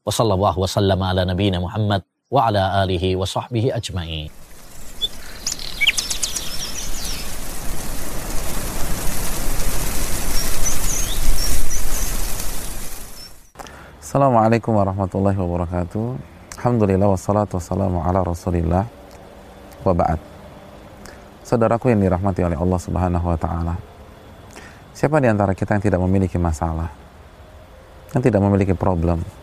Wa warahmatullahi wabarakatuh. Alhamdulillah wassalatu wassalamu ala Rasulillah wa ba'd. Saudaraku yang dirahmati oleh Allah Subhanahu wa taala. Siapa di antara kita yang tidak memiliki masalah? Yang tidak memiliki problem?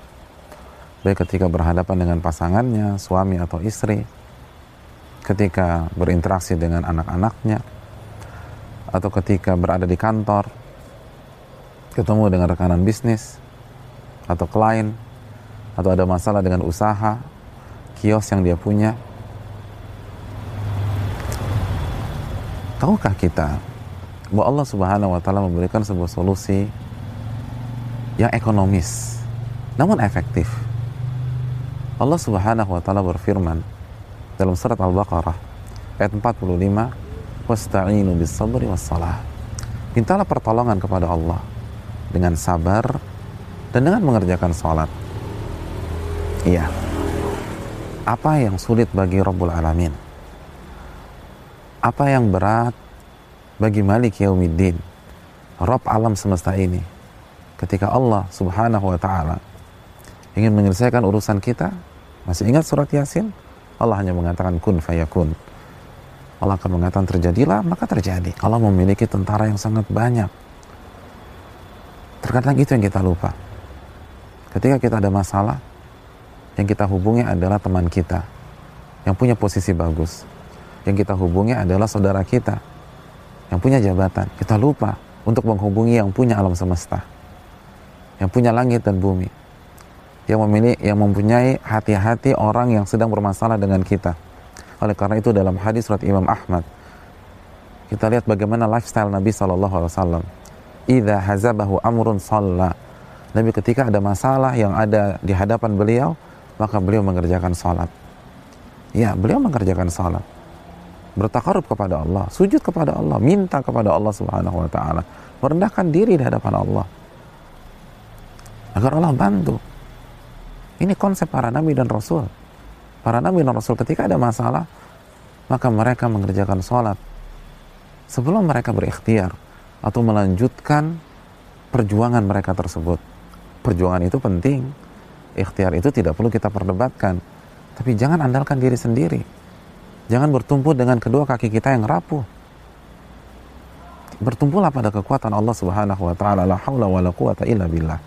Baik ketika berhadapan dengan pasangannya, suami atau istri, ketika berinteraksi dengan anak-anaknya, atau ketika berada di kantor, ketemu dengan rekanan bisnis, atau klien atau ada masalah dengan usaha kios yang dia punya tahukah kita bahwa Allah Subhanahu wa taala memberikan sebuah solusi yang ekonomis namun efektif Allah Subhanahu wa taala berfirman dalam surat Al-Baqarah ayat 45 wasta'inu bis sabri was salah mintalah pertolongan kepada Allah dengan sabar dan dengan mengerjakan sholat. Iya. Apa yang sulit bagi Rabbul Alamin? Apa yang berat bagi Malik Yaumiddin? Rabb alam semesta ini. Ketika Allah subhanahu wa ta'ala ingin menyelesaikan urusan kita, masih ingat surat Yasin? Allah hanya mengatakan kun fayakun. Allah akan mengatakan terjadilah, maka terjadi. Allah memiliki tentara yang sangat banyak. Terkadang itu yang kita lupa Ketika kita ada masalah, yang kita hubungi adalah teman kita yang punya posisi bagus. Yang kita hubungi adalah saudara kita yang punya jabatan. Kita lupa untuk menghubungi yang punya alam semesta, yang punya langit dan bumi, yang memiliki, yang mempunyai hati-hati orang yang sedang bermasalah dengan kita. Oleh karena itu dalam hadis surat Imam Ahmad, kita lihat bagaimana lifestyle Nabi Shallallahu Alaihi Wasallam. Ida hazabahu amrun salla Nabi ketika ada masalah yang ada di hadapan beliau, maka beliau mengerjakan salat. Ya, beliau mengerjakan salat. Bertakarub kepada Allah, sujud kepada Allah, minta kepada Allah Subhanahu wa taala, merendahkan diri di hadapan Allah. Agar Allah bantu. Ini konsep para nabi dan rasul. Para nabi dan rasul ketika ada masalah, maka mereka mengerjakan salat sebelum mereka berikhtiar atau melanjutkan perjuangan mereka tersebut. Perjuangan itu penting. Ikhtiar itu tidak perlu kita perdebatkan. Tapi jangan andalkan diri sendiri. Jangan bertumpu dengan kedua kaki kita yang rapuh. Bertumpulah pada kekuatan Allah Subhanahu wa taala. La haula wala quwata illa billah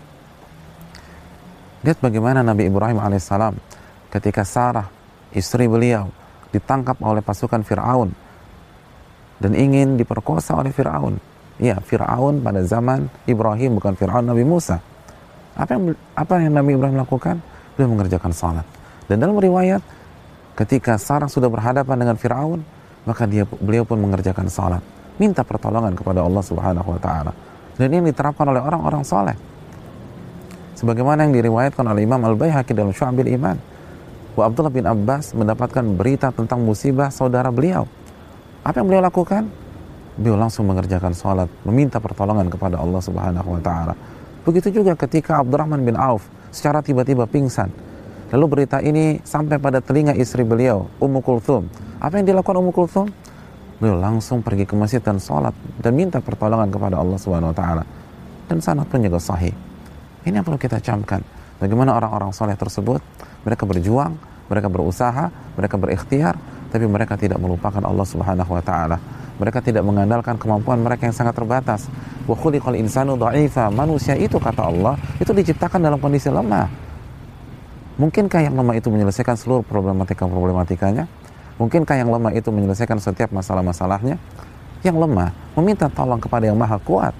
lihat bagaimana Nabi Ibrahim alaihissalam ketika Sarah istri beliau ditangkap oleh pasukan Firaun dan ingin diperkosa oleh Firaun. Iya, Firaun pada zaman Ibrahim bukan Firaun Nabi Musa. Apa yang apa yang Nabi Ibrahim lakukan? Beliau mengerjakan salat. Dan dalam riwayat ketika Sarah sudah berhadapan dengan Firaun, maka dia beliau pun mengerjakan salat, minta pertolongan kepada Allah Subhanahu wa taala. Dan ini diterapkan oleh orang-orang soleh. Sebagaimana yang diriwayatkan oleh Imam Al-Baihaqi dalam Syu'abil Iman. Wa Abdullah bin Abbas mendapatkan berita tentang musibah saudara beliau. Apa yang beliau lakukan? Beliau langsung mengerjakan salat, meminta pertolongan kepada Allah Subhanahu wa taala. Begitu juga ketika Abdurrahman bin Auf secara tiba-tiba pingsan. Lalu berita ini sampai pada telinga istri beliau, Ummu Kulthum. Apa yang dilakukan Ummu Kulthum? Beliau langsung pergi ke masjid dan sholat dan minta pertolongan kepada Allah Subhanahu wa taala. Dan sanad pun juga sahih. Ini yang perlu kita camkan. Bagaimana orang-orang soleh tersebut, mereka berjuang, mereka berusaha, mereka berikhtiar, tapi mereka tidak melupakan Allah Subhanahu wa taala. Mereka tidak mengandalkan kemampuan mereka yang sangat terbatas. Wa khuliqal insanu dha'ifa. Manusia itu kata Allah, itu diciptakan dalam kondisi lemah. Mungkinkah yang lemah itu menyelesaikan seluruh problematika-problematikanya? Mungkinkah yang lemah itu menyelesaikan setiap masalah-masalahnya? Yang lemah meminta tolong kepada yang maha kuat,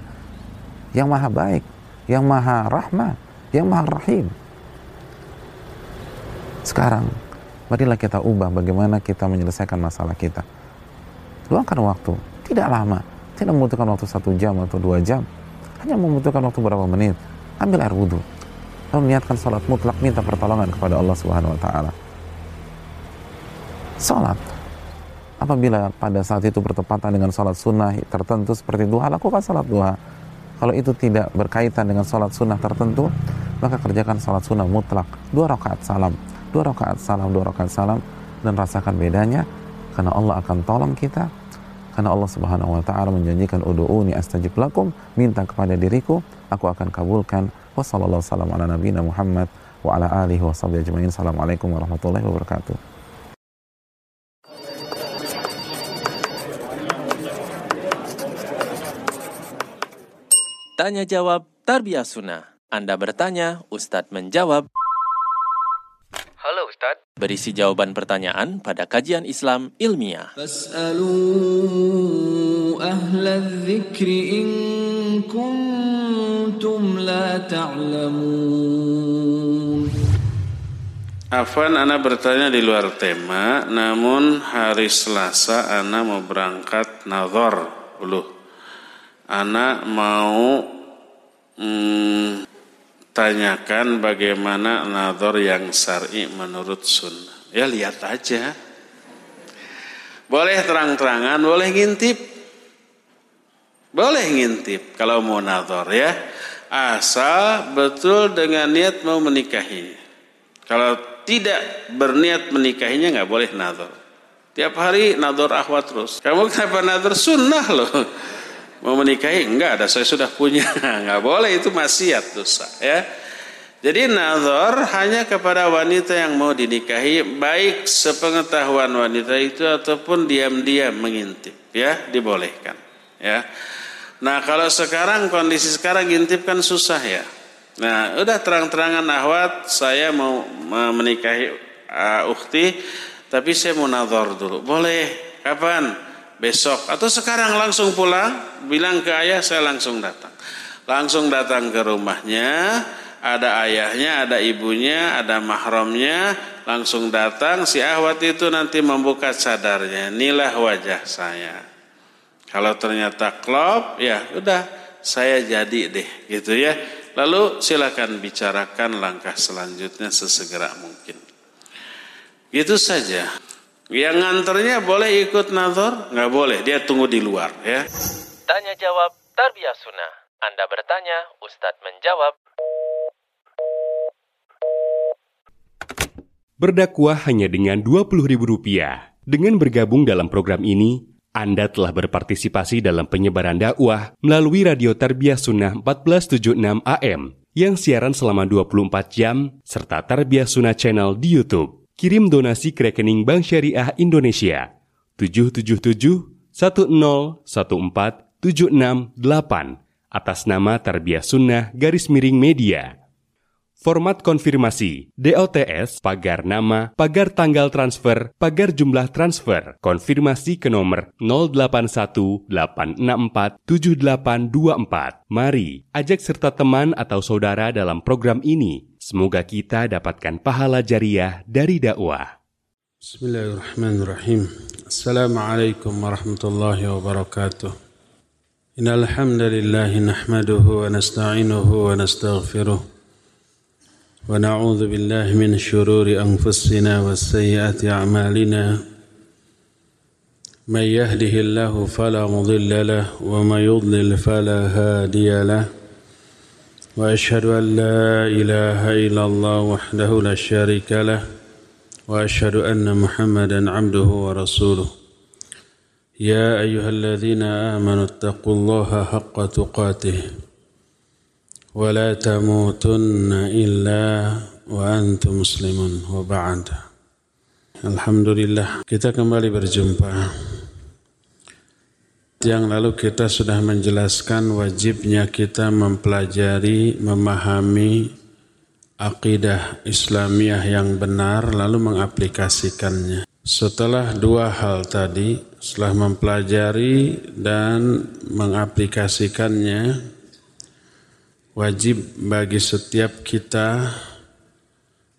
yang maha baik, yang maha rahmah, yang maha rahim. Sekarang, marilah kita ubah bagaimana kita menyelesaikan masalah kita. Luangkan waktu. Tidak lama. Tidak membutuhkan waktu satu jam atau dua jam. Hanya membutuhkan waktu berapa menit. Ambil air wudhu. Lalu niatkan sholat mutlak minta pertolongan kepada Allah Subhanahu Wa Taala. Sholat. Apabila pada saat itu bertepatan dengan sholat sunnah tertentu seperti duha lakukan sholat duha kalau itu tidak berkaitan dengan sholat sunnah tertentu maka kerjakan sholat sunnah mutlak. Dua rakaat salam. Dua rakaat salam dua rakaat salam. Dan rasakan bedanya karena Allah akan tolong kita. Karena Allah Subhanahu wa taala menjanjikan ud'uuni astajib lakum minta kepada diriku aku akan kabulkan. Wassalamualaikum warahmatullahi wabarakatuh Tanya jawab Tarbiyah Sunnah. Anda bertanya, Ustadz menjawab. Halo Ustadz. Berisi jawaban pertanyaan pada kajian Islam ilmiah. Afan, Ana bertanya di luar tema, namun hari Selasa Ana mau berangkat nazar. Uluh anak mau hmm, tanyakan bagaimana nador yang syar'i menurut sunnah. Ya lihat aja. Boleh terang-terangan, boleh ngintip. Boleh ngintip kalau mau nador ya. Asal betul dengan niat mau menikahi. Kalau tidak berniat menikahinya nggak boleh nador. Tiap hari nador akhwat terus. Kamu kenapa nador sunnah loh? Mau menikahi? Enggak ada, saya sudah punya. Enggak boleh itu maksiat dosa ya. Jadi nazar hanya kepada wanita yang mau dinikahi baik sepengetahuan wanita itu ataupun diam-diam mengintip ya, dibolehkan ya. Nah, kalau sekarang kondisi sekarang ngintip kan susah ya. Nah, udah terang-terangan ahwat saya mau menikahi uh, ukhti tapi saya mau nazar dulu. Boleh. Kapan? Besok. Atau sekarang langsung pulang bilang ke ayah saya langsung datang. Langsung datang ke rumahnya ada ayahnya ada ibunya ada mahramnya langsung datang. Si ahwat itu nanti membuka cadarnya inilah wajah saya. Kalau ternyata klop ya udah saya jadi deh gitu ya. Lalu silakan bicarakan langkah selanjutnya sesegera mungkin. Itu saja yang nganternya boleh ikut nazar? Nggak boleh, dia tunggu di luar ya. Tanya jawab Tarbiyah Sunnah. Anda bertanya, Ustadz menjawab. Berdakwah hanya dengan Rp20.000. Dengan bergabung dalam program ini, Anda telah berpartisipasi dalam penyebaran dakwah melalui Radio Tarbiyah Sunnah 1476 AM yang siaran selama 24 jam serta Tarbiyah Sunnah Channel di YouTube kirim donasi ke rekening Bank Syariah Indonesia 777 atas nama Tarbiyah Sunnah garis miring media. Format konfirmasi DOTS pagar nama, pagar tanggal transfer, pagar jumlah transfer. Konfirmasi ke nomor 0818647824. Mari ajak serta teman atau saudara dalam program ini. Semoga kita dapatkan pahala jariah dari dakwah. Bismillahirrahmanirrahim. Assalamualaikum warahmatullahi wabarakatuh. Innal hamdalillah nahmaduhu wa nasta'inuhu wa nastaghfiruh. ونعوذ بالله من شرور أنفسنا وسيئات أعمالنا من يهده الله فلا مضل له وما يضلل فلا هادي له وأشهد أن لا إله إلا الله وحده لا شريك له وأشهد أن محمدا عبده ورسوله. يا أيها الذين آمنوا اتقوا الله حق تقاته ولا تموتن إلا وأنتم مسلمون. وبعد Alhamdulillah kita kembali berjumpa. Yang lalu kita sudah menjelaskan wajibnya kita mempelajari, memahami akidah Islamiyah yang benar lalu mengaplikasikannya. Setelah dua hal tadi, setelah mempelajari dan mengaplikasikannya, wajib bagi setiap kita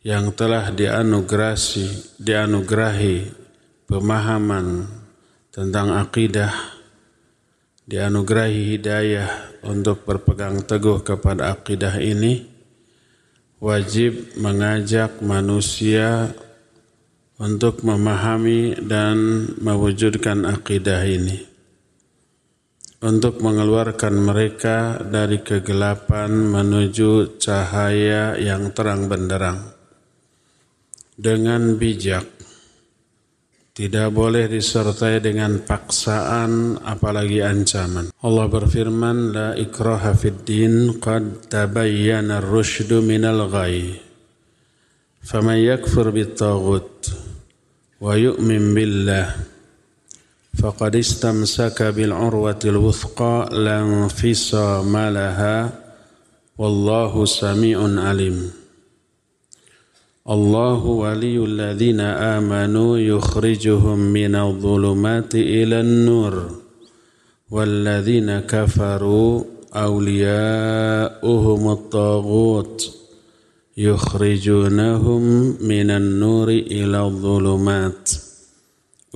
yang telah dianugerahi, dianugerahi pemahaman tentang akidah, dianugerahi hidayah untuk berpegang teguh kepada akidah ini, wajib mengajak manusia untuk memahami dan mewujudkan akidah ini. untuk mengeluarkan mereka dari kegelapan menuju cahaya yang terang benderang dengan bijak tidak boleh disertai dengan paksaan apalagi ancaman. Allah berfirman, La ikraha fid din qad tabayyana ar-rusydu minal ghai. Faman yakfur bit wa yu'min billah faqad istamsaka bil urwatil wuthqa lan fisa malaha wallahu samiun alim. الله ولي الذين آمنوا يخرجهم من الظلمات إلى النور والذين كفروا أولياؤهم الطاغوت يخرجونهم من النور إلى الظلمات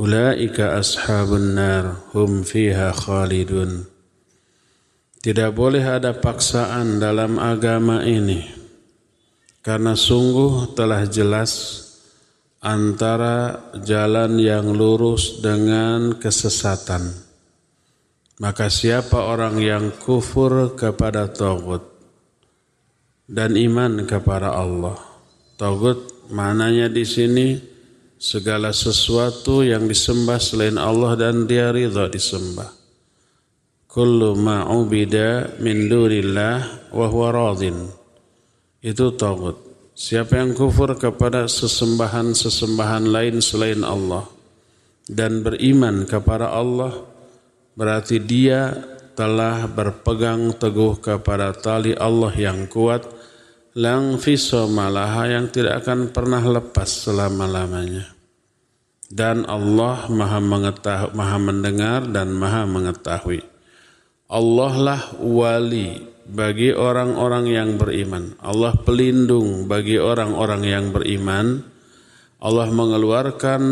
Ulaika ashabun nar hum fiha khalidun. Tidak boleh ada paksaan dalam agama ini. Karena sungguh telah jelas antara jalan yang lurus dengan kesesatan. Maka siapa orang yang kufur kepada Taugut dan iman kepada Allah. Taugut mananya di sini segala sesuatu yang disembah selain Allah dan dia ridha disembah. Kullu ma'ubida min dunillah wa huwa radin. Itu tagut. Siapa yang kufur kepada sesembahan-sesembahan lain selain Allah dan beriman kepada Allah berarti dia telah berpegang teguh kepada tali Allah yang kuat lang malaha yang tidak akan pernah lepas selama-lamanya. Dan Allah maha mengetahui, maha mendengar dan maha mengetahui. Allah lah wali bagi orang-orang yang beriman. Allah pelindung bagi orang-orang yang beriman. Allah mengeluarkan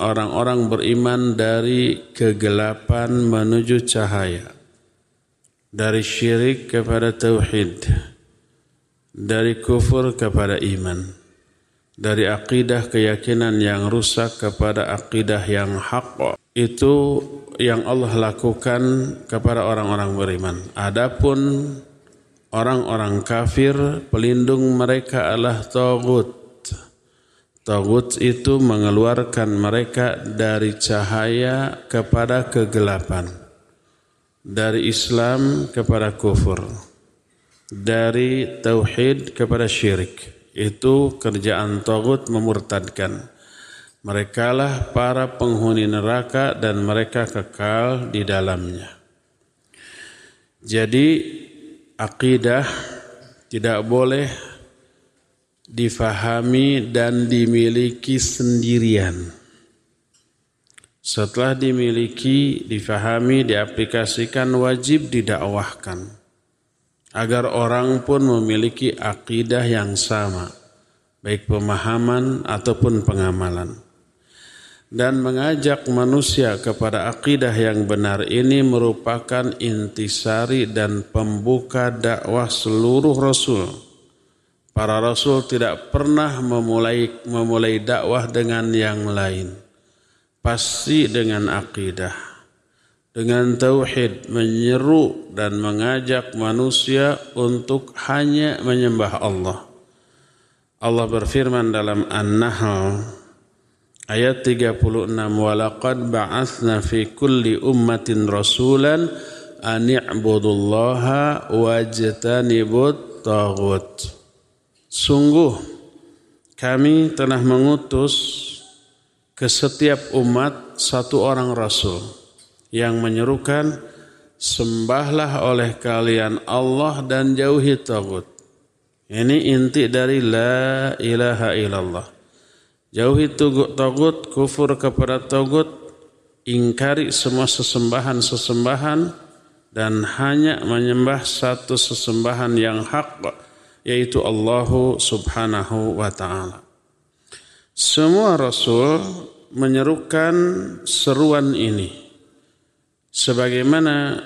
orang-orang beriman dari kegelapan menuju cahaya. Dari syirik kepada tauhid dari kufur kepada iman, dari akidah keyakinan yang rusak kepada akidah yang hak. Itu yang Allah lakukan kepada orang-orang beriman. Adapun orang-orang kafir, pelindung mereka adalah Tagut. Tagut itu mengeluarkan mereka dari cahaya kepada kegelapan. Dari Islam kepada kufur dari tauhid kepada syirik. Itu kerjaan tagut memurtadkan. Mereka lah para penghuni neraka dan mereka kekal di dalamnya. Jadi akidah tidak boleh difahami dan dimiliki sendirian. Setelah dimiliki, difahami, diaplikasikan, wajib didakwahkan agar orang pun memiliki akidah yang sama, baik pemahaman ataupun pengamalan. Dan mengajak manusia kepada akidah yang benar ini merupakan intisari dan pembuka dakwah seluruh rasul. Para rasul tidak pernah memulai memulai dakwah dengan yang lain. Pasti dengan akidah dengan tauhid menyeru dan mengajak manusia untuk hanya menyembah Allah. Allah berfirman dalam An-Nahl ayat 36 walaqad ba'atsna fi kulli ummatin rasulan an i'budullaha wajtanibut taghut. Sungguh kami telah mengutus ke setiap umat satu orang rasul yang menyerukan sembahlah oleh kalian Allah dan jauhi tagut. Ini inti dari la ilaha illallah. Jauhi tagut, kufur kepada tagut, ingkari semua sesembahan-sesembahan dan hanya menyembah satu sesembahan yang hak yaitu Allah Subhanahu wa taala. Semua rasul menyerukan seruan ini sebagaimana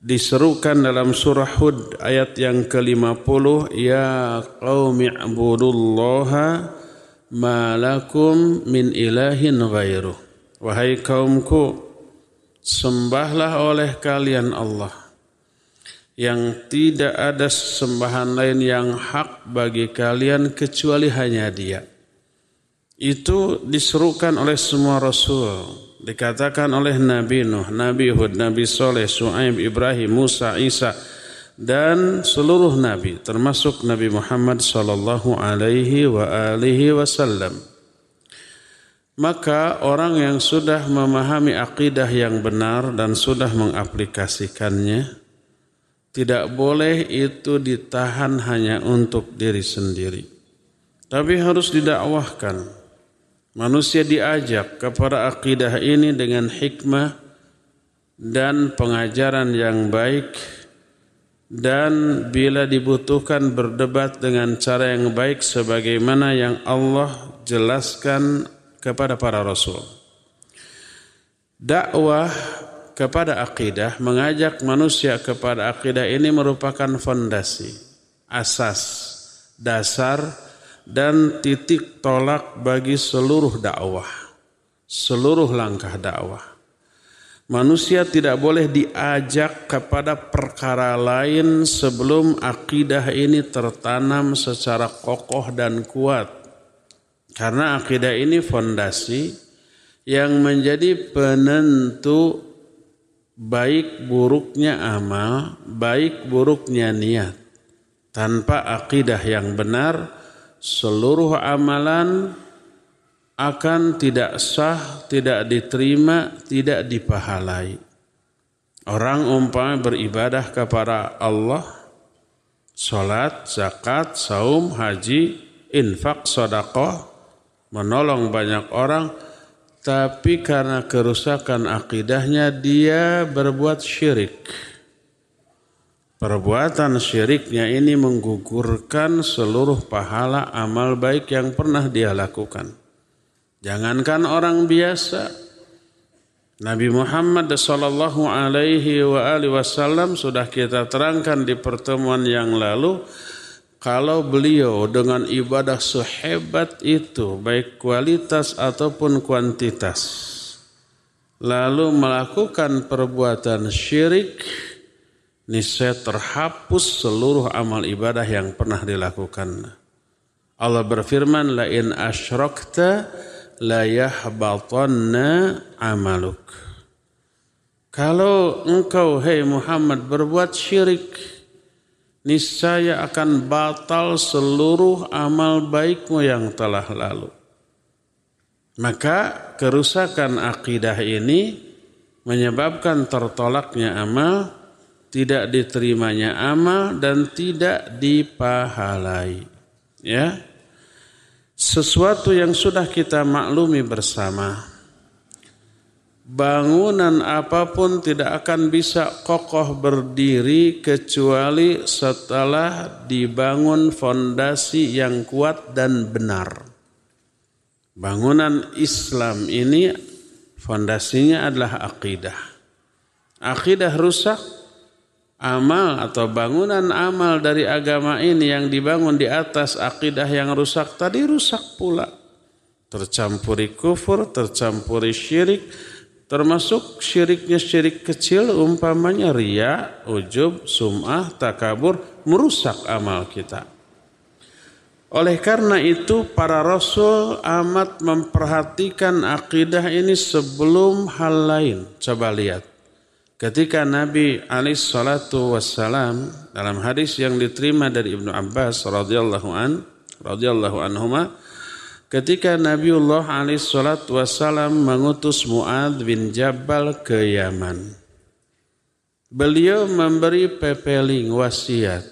diserukan dalam surah Hud ayat yang ke-50 ya qaumi ibudullaha ma lakum min ilahin ghairu wahai kaumku sembahlah oleh kalian Allah yang tidak ada sembahan lain yang hak bagi kalian kecuali hanya dia. Itu diserukan oleh semua Rasul. Dikatakan oleh Nabi Nuh, Nabi Hud, Nabi Soleh, Su'aib, Ibrahim, Musa, Isa, dan seluruh Nabi, termasuk Nabi Muhammad Sallallahu Alaihi wa alihi Wasallam. Maka orang yang sudah memahami akidah yang benar dan sudah mengaplikasikannya, tidak boleh itu ditahan hanya untuk diri sendiri. Tapi harus didakwahkan. Manusia diajak kepada akidah ini dengan hikmah dan pengajaran yang baik dan bila dibutuhkan berdebat dengan cara yang baik sebagaimana yang Allah jelaskan kepada para rasul. Dakwah kepada akidah, mengajak manusia kepada akidah ini merupakan fondasi, asas, dasar, dan titik tolak bagi seluruh dakwah, seluruh langkah dakwah. Manusia tidak boleh diajak kepada perkara lain sebelum akidah ini tertanam secara kokoh dan kuat. Karena akidah ini fondasi yang menjadi penentu baik buruknya amal, baik buruknya niat. Tanpa akidah yang benar, seluruh amalan akan tidak sah, tidak diterima, tidak dipahalai. Orang umpama beribadah kepada Allah, sholat, zakat, saum, haji, infak, sodakoh, menolong banyak orang, tapi karena kerusakan akidahnya dia berbuat syirik. Perbuatan syiriknya ini menggugurkan seluruh pahala amal baik yang pernah dia lakukan. Jangankan orang biasa, Nabi Muhammad sallallahu alaihi wasallam sudah kita terangkan di pertemuan yang lalu kalau beliau dengan ibadah sehebat itu, baik kualitas ataupun kuantitas, lalu melakukan perbuatan syirik, niscaya terhapus seluruh amal ibadah yang pernah dilakukan. Allah berfirman, La in asyrokta la yahbatanna amaluk. Kalau engkau, hei Muhammad, berbuat syirik, niscaya akan batal seluruh amal baikmu yang telah lalu. Maka kerusakan akidah ini menyebabkan tertolaknya amal, tidak diterimanya amal dan tidak dipahalai. Ya. Sesuatu yang sudah kita maklumi bersama bangunan apa pun tidak akan bisa kokoh berdiri kecuali setelah dibangun fondasi yang kuat dan benar. Bangunan Islam ini fondasinya adalah akidah. Akidah rusak, amal atau bangunan amal dari agama ini yang dibangun di atas akidah yang rusak tadi rusak pula. Tercampuri kufur, tercampuri syirik, Termasuk syiriknya syirik kecil umpamanya ria, ujub, sum'ah, takabur merusak amal kita. Oleh karena itu para rasul amat memperhatikan akidah ini sebelum hal lain. Coba lihat. Ketika Nabi alaihi salatu wassalam dalam hadis yang diterima dari Ibnu Abbas radhiyallahu an radhiyallahu anhuma Ketika Nabiullah alaihissalat wassalam mengutus Mu'ad bin Jabal ke Yaman. Beliau memberi pepeling wasiat.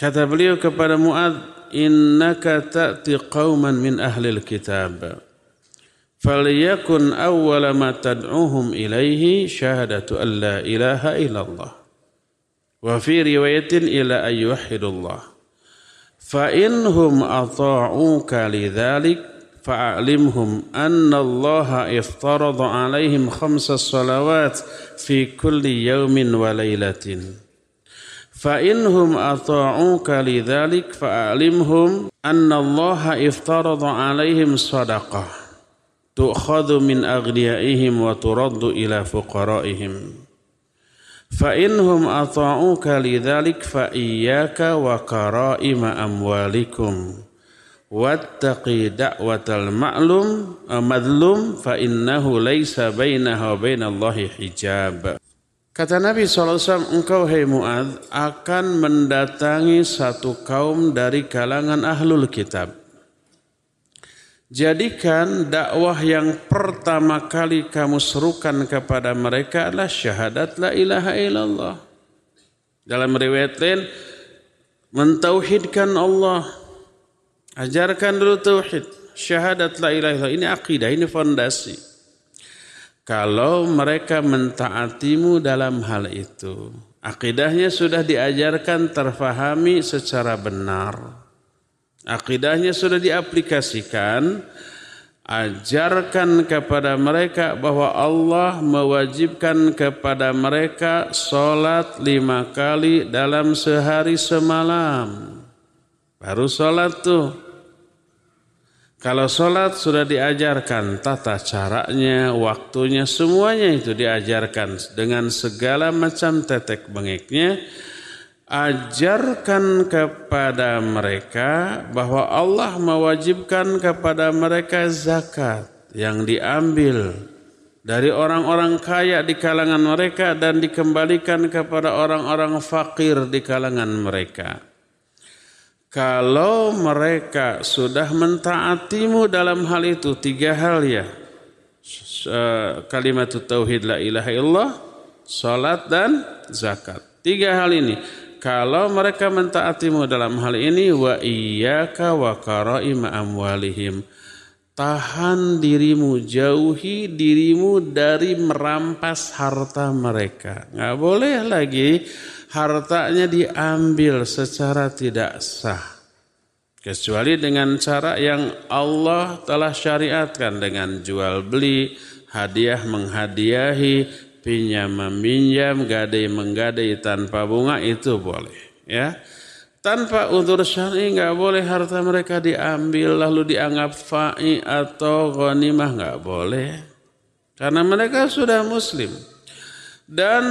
Kata beliau kepada Mu'ad, Innaka ta'ti qawman min ahlil kitab. فليكن أول ما تدعوهم إليه شهادة أن لا إله إلا الله. وفي رواية إلى أن يوحدوا الله. فإنهم أطاعوك لذلك فأعلمهم أن الله افترض عليهم خمس صلوات في كل يوم وليلة. فإنهم أطاعوك لذلك فأعلمهم أن الله افترض عليهم صدقة. Tu'khadhu min aghniyaihim wa turaddu ila fuqaraihim. Fa inhum ata'uka lidzalik fa iyyaka wa karaima amwalikum. Wattaqi da'watal ma'lum madlum fa innahu wa bainallahi hijab. Kata Nabi SAW, engkau hai Mu'ad akan mendatangi satu kaum dari kalangan ahlul kitab. Jadikan dakwah yang pertama kali kamu serukan kepada mereka adalah syahadat la ilaha illallah. Dalam riwayat lain, mentauhidkan Allah. Ajarkan dulu tauhid. Syahadat la ilaha illallah. Ini akidah, ini fondasi. Kalau mereka mentaatimu dalam hal itu. Akidahnya sudah diajarkan terfahami secara benar Akidahnya sudah diaplikasikan. Ajarkan kepada mereka bahwa Allah mewajibkan kepada mereka sholat lima kali dalam sehari semalam. Baru sholat tuh. Kalau sholat sudah diajarkan tata caranya, waktunya, semuanya itu diajarkan dengan segala macam tetek bengeknya ajarkan kepada mereka bahwa Allah mewajibkan kepada mereka zakat yang diambil dari orang-orang kaya di kalangan mereka dan dikembalikan kepada orang-orang fakir di kalangan mereka. Kalau mereka sudah mentaatimu dalam hal itu tiga hal ya. Kalimat tauhid la ilaha illallah, salat dan zakat. Tiga hal ini kalau mereka mentaatimu dalam hal ini wa iyyaka wa karaima amwalihim. Tahan dirimu jauhi dirimu dari merampas harta mereka. Nggak boleh lagi hartanya diambil secara tidak sah. Kecuali dengan cara yang Allah telah syariatkan dengan jual beli hadiah menghadiahi pinjam meminjam, gadai menggadai tanpa bunga itu boleh. Ya, tanpa udur syar'i nggak boleh harta mereka diambil lalu dianggap fa'i atau ghanimah nggak boleh. Karena mereka sudah muslim. Dan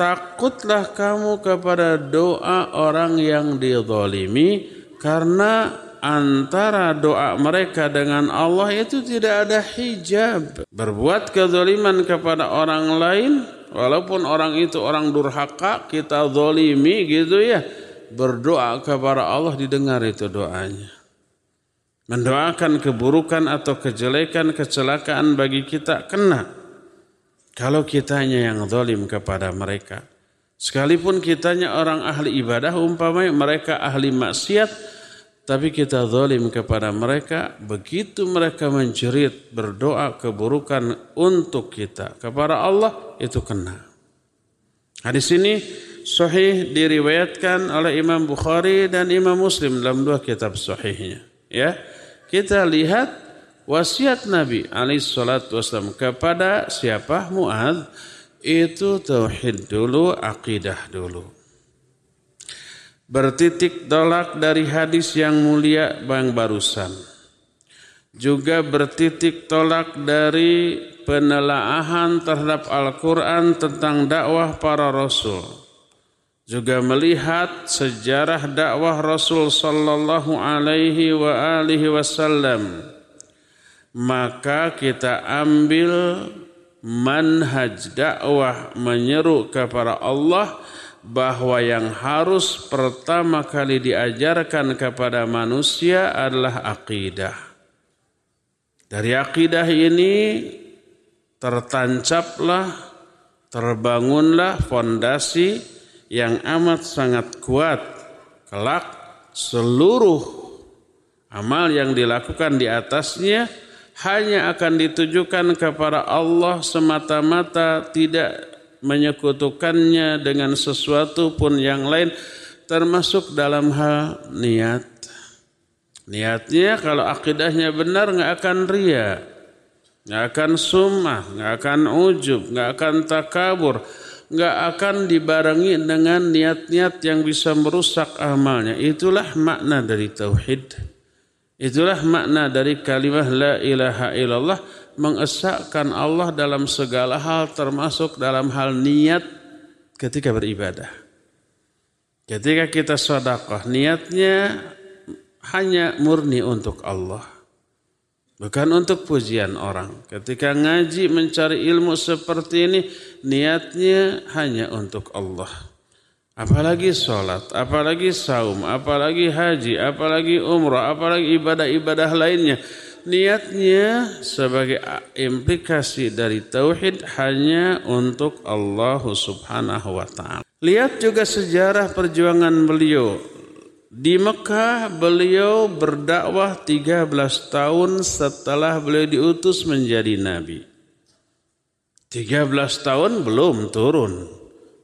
takutlah kamu kepada doa orang yang dizalimi karena antara doa mereka dengan Allah itu tidak ada hijab. Berbuat kezaliman kepada orang lain, walaupun orang itu orang durhaka, kita zalimi gitu ya. Berdoa kepada Allah didengar itu doanya. Mendoakan keburukan atau kejelekan, kecelakaan bagi kita kena. Kalau kitanya yang zalim kepada mereka. Sekalipun kitanya orang ahli ibadah, umpamanya mereka ahli maksiat, tapi kita zalim kepada mereka begitu mereka menjerit berdoa keburukan untuk kita kepada Allah itu kena. Hadis ini sahih diriwayatkan oleh Imam Bukhari dan Imam Muslim dalam dua kitab sahihnya. Ya, kita lihat wasiat Nabi alaihi salatu wasallam kepada siapa Muad itu tauhid dulu, akidah dulu bertitik tolak dari hadis yang mulia bang barusan. Juga bertitik tolak dari penelaahan terhadap Al-Quran tentang dakwah para Rasul. Juga melihat sejarah dakwah Rasul sallallahu alaihi wa alihi wasallam. Maka kita ambil manhaj dakwah menyeru kepada Allah bahwa yang harus pertama kali diajarkan kepada manusia adalah akidah. Dari akidah ini tertancaplah, terbangunlah fondasi yang amat sangat kuat. Kelak seluruh amal yang dilakukan di atasnya hanya akan ditujukan kepada Allah semata-mata tidak menyekutukannya dengan sesuatu pun yang lain termasuk dalam hal niat. Niatnya kalau akidahnya benar nggak akan ria, nggak akan sumah, nggak akan ujub, nggak akan takabur, nggak akan dibarengi dengan niat-niat yang bisa merusak amalnya. Itulah makna dari tauhid. Itulah makna dari kalimat la ilaha illallah mengesahkan Allah dalam segala hal termasuk dalam hal niat ketika beribadah. Ketika kita sedekah niatnya hanya murni untuk Allah. Bukan untuk pujian orang. Ketika ngaji mencari ilmu seperti ini, niatnya hanya untuk Allah. Apalagi sholat, apalagi saum, apalagi haji, apalagi umrah, apalagi ibadah-ibadah lainnya. Niatnya sebagai implikasi dari tauhid hanya untuk Allah subhanahu wa ta'ala. Lihat juga sejarah perjuangan beliau di Mekah beliau berdakwah 13 tahun setelah beliau diutus menjadi nabi. 13 tahun belum turun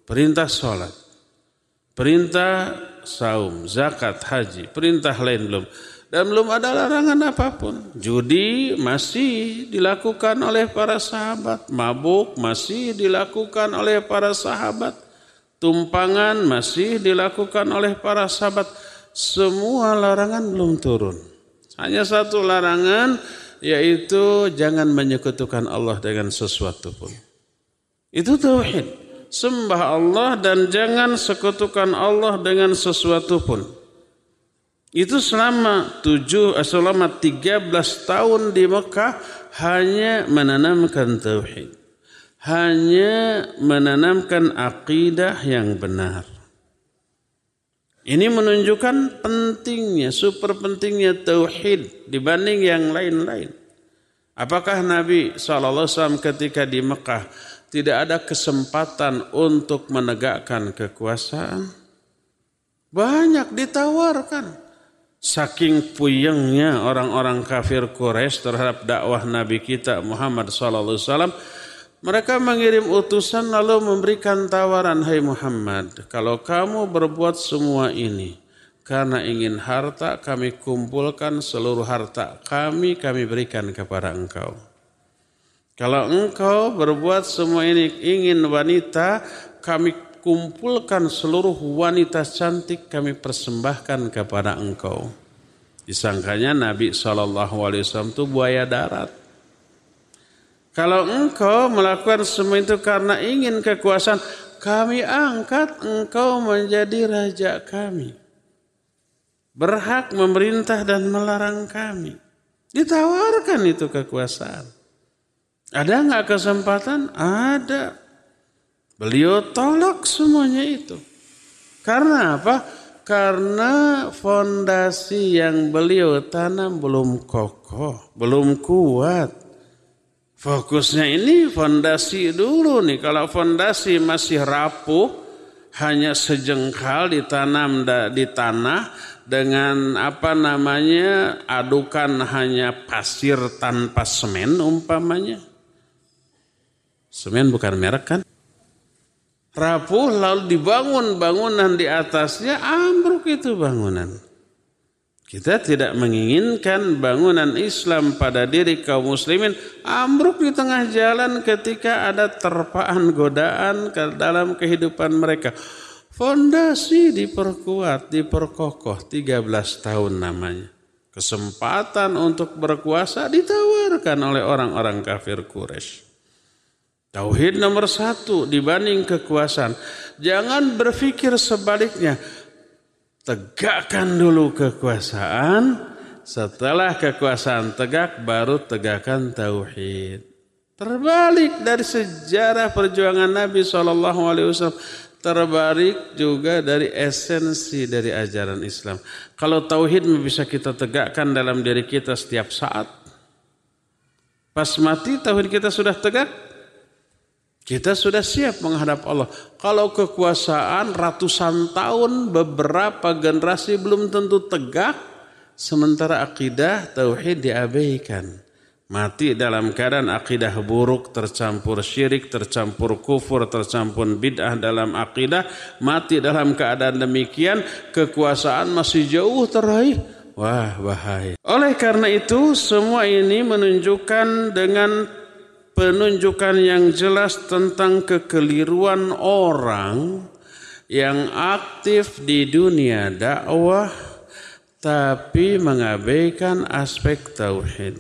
perintah sholat, perintah saum, zakat, haji, perintah lain belum. Dan belum ada larangan apa pun. Judi masih dilakukan oleh para sahabat. Mabuk masih dilakukan oleh para sahabat. Tumpangan masih dilakukan oleh para sahabat semua larangan belum turun. Hanya satu larangan yaitu jangan menyekutukan Allah dengan sesuatu pun. Itu tauhid. Sembah Allah dan jangan sekutukan Allah dengan sesuatu pun. Itu selama tujuh, eh, selama 13 tahun di Mekah hanya menanamkan tauhid. Hanya menanamkan akidah yang benar. Ini menunjukkan pentingnya, super pentingnya tauhid dibanding yang lain-lain. Apakah Nabi SAW ketika di Mekah tidak ada kesempatan untuk menegakkan kekuasaan? Banyak ditawarkan. Saking puyengnya orang-orang kafir Quraisy terhadap dakwah Nabi kita Muhammad SAW, mereka mengirim utusan lalu memberikan tawaran, Hai Muhammad, kalau kamu berbuat semua ini karena ingin harta, kami kumpulkan seluruh harta kami, kami berikan kepada engkau. Kalau engkau berbuat semua ini ingin wanita, kami kumpulkan seluruh wanita cantik, kami persembahkan kepada engkau. Disangkanya Nabi SAW itu buaya darat. Kalau engkau melakukan semua itu karena ingin kekuasaan, kami angkat engkau menjadi raja kami. Berhak memerintah dan melarang kami. Ditawarkan itu kekuasaan. Ada nggak kesempatan? Ada. Beliau tolak semuanya itu. Karena apa? Karena fondasi yang beliau tanam belum kokoh, belum kuat. Fokusnya ini fondasi dulu nih. Kalau fondasi masih rapuh, hanya sejengkal ditanam di tanah dengan apa namanya adukan hanya pasir tanpa semen umpamanya. Semen bukan merek kan? Rapuh lalu dibangun bangunan di atasnya ambruk itu bangunan. Kita tidak menginginkan bangunan Islam pada diri kaum muslimin ambruk di tengah jalan ketika ada terpaan godaan ke dalam kehidupan mereka. Fondasi diperkuat, diperkokoh 13 tahun namanya. Kesempatan untuk berkuasa ditawarkan oleh orang-orang kafir Quraisy. Tauhid nomor satu dibanding kekuasaan. Jangan berpikir sebaliknya tegakkan dulu kekuasaan, setelah kekuasaan tegak baru tegakkan tauhid. Terbalik dari sejarah perjuangan Nabi Wasallam, terbalik juga dari esensi dari ajaran Islam. Kalau tauhid bisa kita tegakkan dalam diri kita setiap saat. Pas mati tauhid kita sudah tegak, kita sudah siap menghadap Allah. Kalau kekuasaan ratusan tahun beberapa generasi belum tentu tegak. Sementara akidah tauhid diabaikan. Mati dalam keadaan akidah buruk, tercampur syirik, tercampur kufur, tercampur bid'ah dalam akidah. Mati dalam keadaan demikian, kekuasaan masih jauh teraih. Wah bahaya. Oleh karena itu semua ini menunjukkan dengan penunjukan yang jelas tentang kekeliruan orang yang aktif di dunia dakwah tapi mengabaikan aspek tauhid.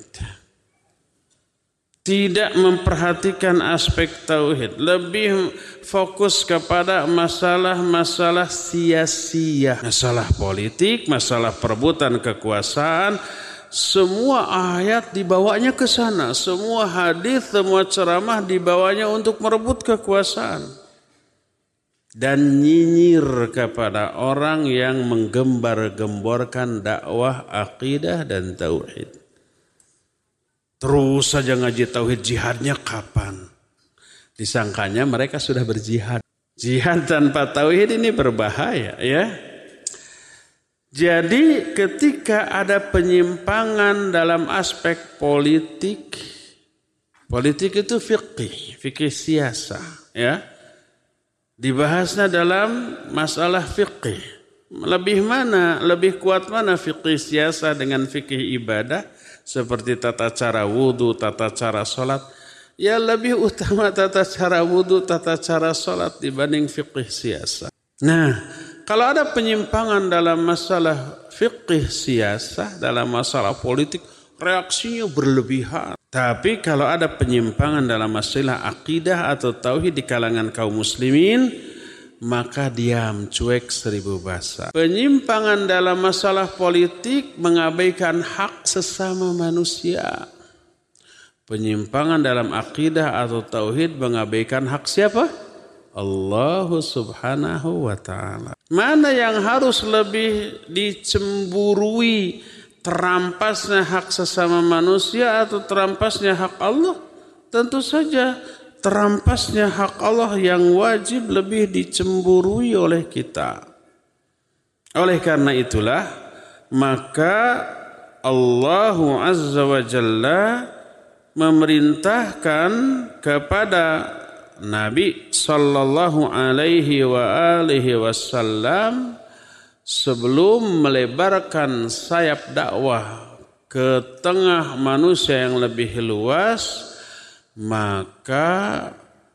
Tidak memperhatikan aspek tauhid, lebih fokus kepada masalah-masalah sia-sia, masalah politik, masalah perebutan kekuasaan, semua ayat dibawanya ke sana, semua hadis, semua ceramah dibawanya untuk merebut kekuasaan dan nyinyir kepada orang yang menggembar-gemborkan dakwah akidah dan tauhid. Terus saja ngaji tauhid jihadnya kapan? Disangkanya mereka sudah berjihad. Jihad tanpa tauhid ini berbahaya ya. Jadi ketika ada penyimpangan dalam aspek politik, politik itu fikih, fikih siasa ya dibahasnya dalam masalah fikih. Lebih mana, lebih kuat mana fikih siasa dengan fikih ibadah seperti tata cara wudhu, tata cara sholat. Ya lebih utama tata cara wudhu, tata cara sholat dibanding fikih siasa. Nah, kalau ada penyimpangan dalam masalah fikih siasa, dalam masalah politik, reaksinya berlebihan. Tapi kalau ada penyimpangan dalam masalah akidah atau tauhid di kalangan kaum muslimin, maka diam cuek seribu bahasa. Penyimpangan dalam masalah politik mengabaikan hak sesama manusia. Penyimpangan dalam akidah atau tauhid mengabaikan hak siapa? Allah subhanahu wa ta'ala. Mana yang harus lebih dicemburui terampasnya hak sesama manusia atau terampasnya hak Allah? Tentu saja terampasnya hak Allah yang wajib lebih dicemburui oleh kita. Oleh karena itulah maka Allah Azza wa Jalla memerintahkan kepada Nabi sallallahu alaihi wa alihi wasallam sebelum melebarkan sayap dakwah ke tengah manusia yang lebih luas, maka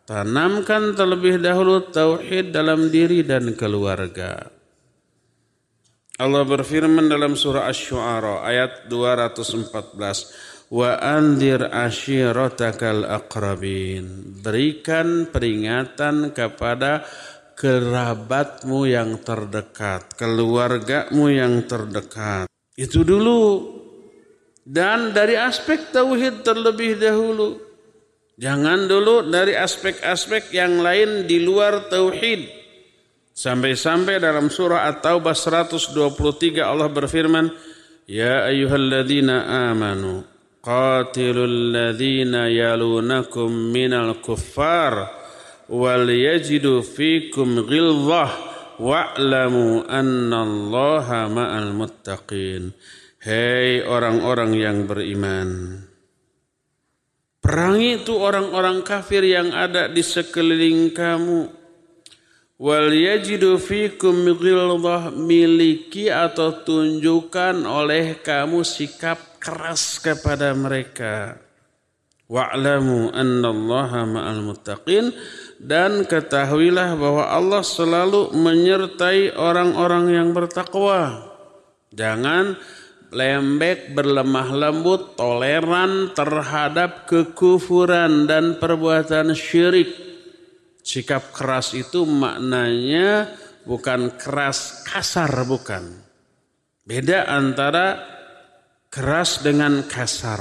tanamkan terlebih dahulu tauhid dalam diri dan keluarga. Allah berfirman dalam surah Asy-Syu'ara ayat 214, "Wa anzir ashiratakal aqrabin." Berikan peringatan kepada kerabatmu yang terdekat, keluargamu yang terdekat. Itu dulu. Dan dari aspek tauhid terlebih dahulu. Jangan dulu dari aspek-aspek yang lain di luar tauhid. Sampai-sampai dalam surah At-Taubah 123 Allah berfirman, Ya ayyuhalladzina amanu qatilul ladzina yalunakum minal kuffar wal yajidu fikum ghilzah wa'lamu annallaha ma'al muttaqin. Hei orang-orang yang beriman. Perangi itu orang-orang kafir yang ada di sekeliling kamu. Wal yajidu fikum miliki atau tunjukkan oleh kamu sikap keras kepada mereka. Wa'lamu annallaha ma'al muttaqin dan ketahuilah bahwa Allah selalu menyertai orang-orang yang bertakwa. Jangan lembek, berlemah lembut, toleran terhadap kekufuran dan perbuatan syirik. Sikap keras itu maknanya bukan keras kasar, bukan. Beda antara keras dengan kasar.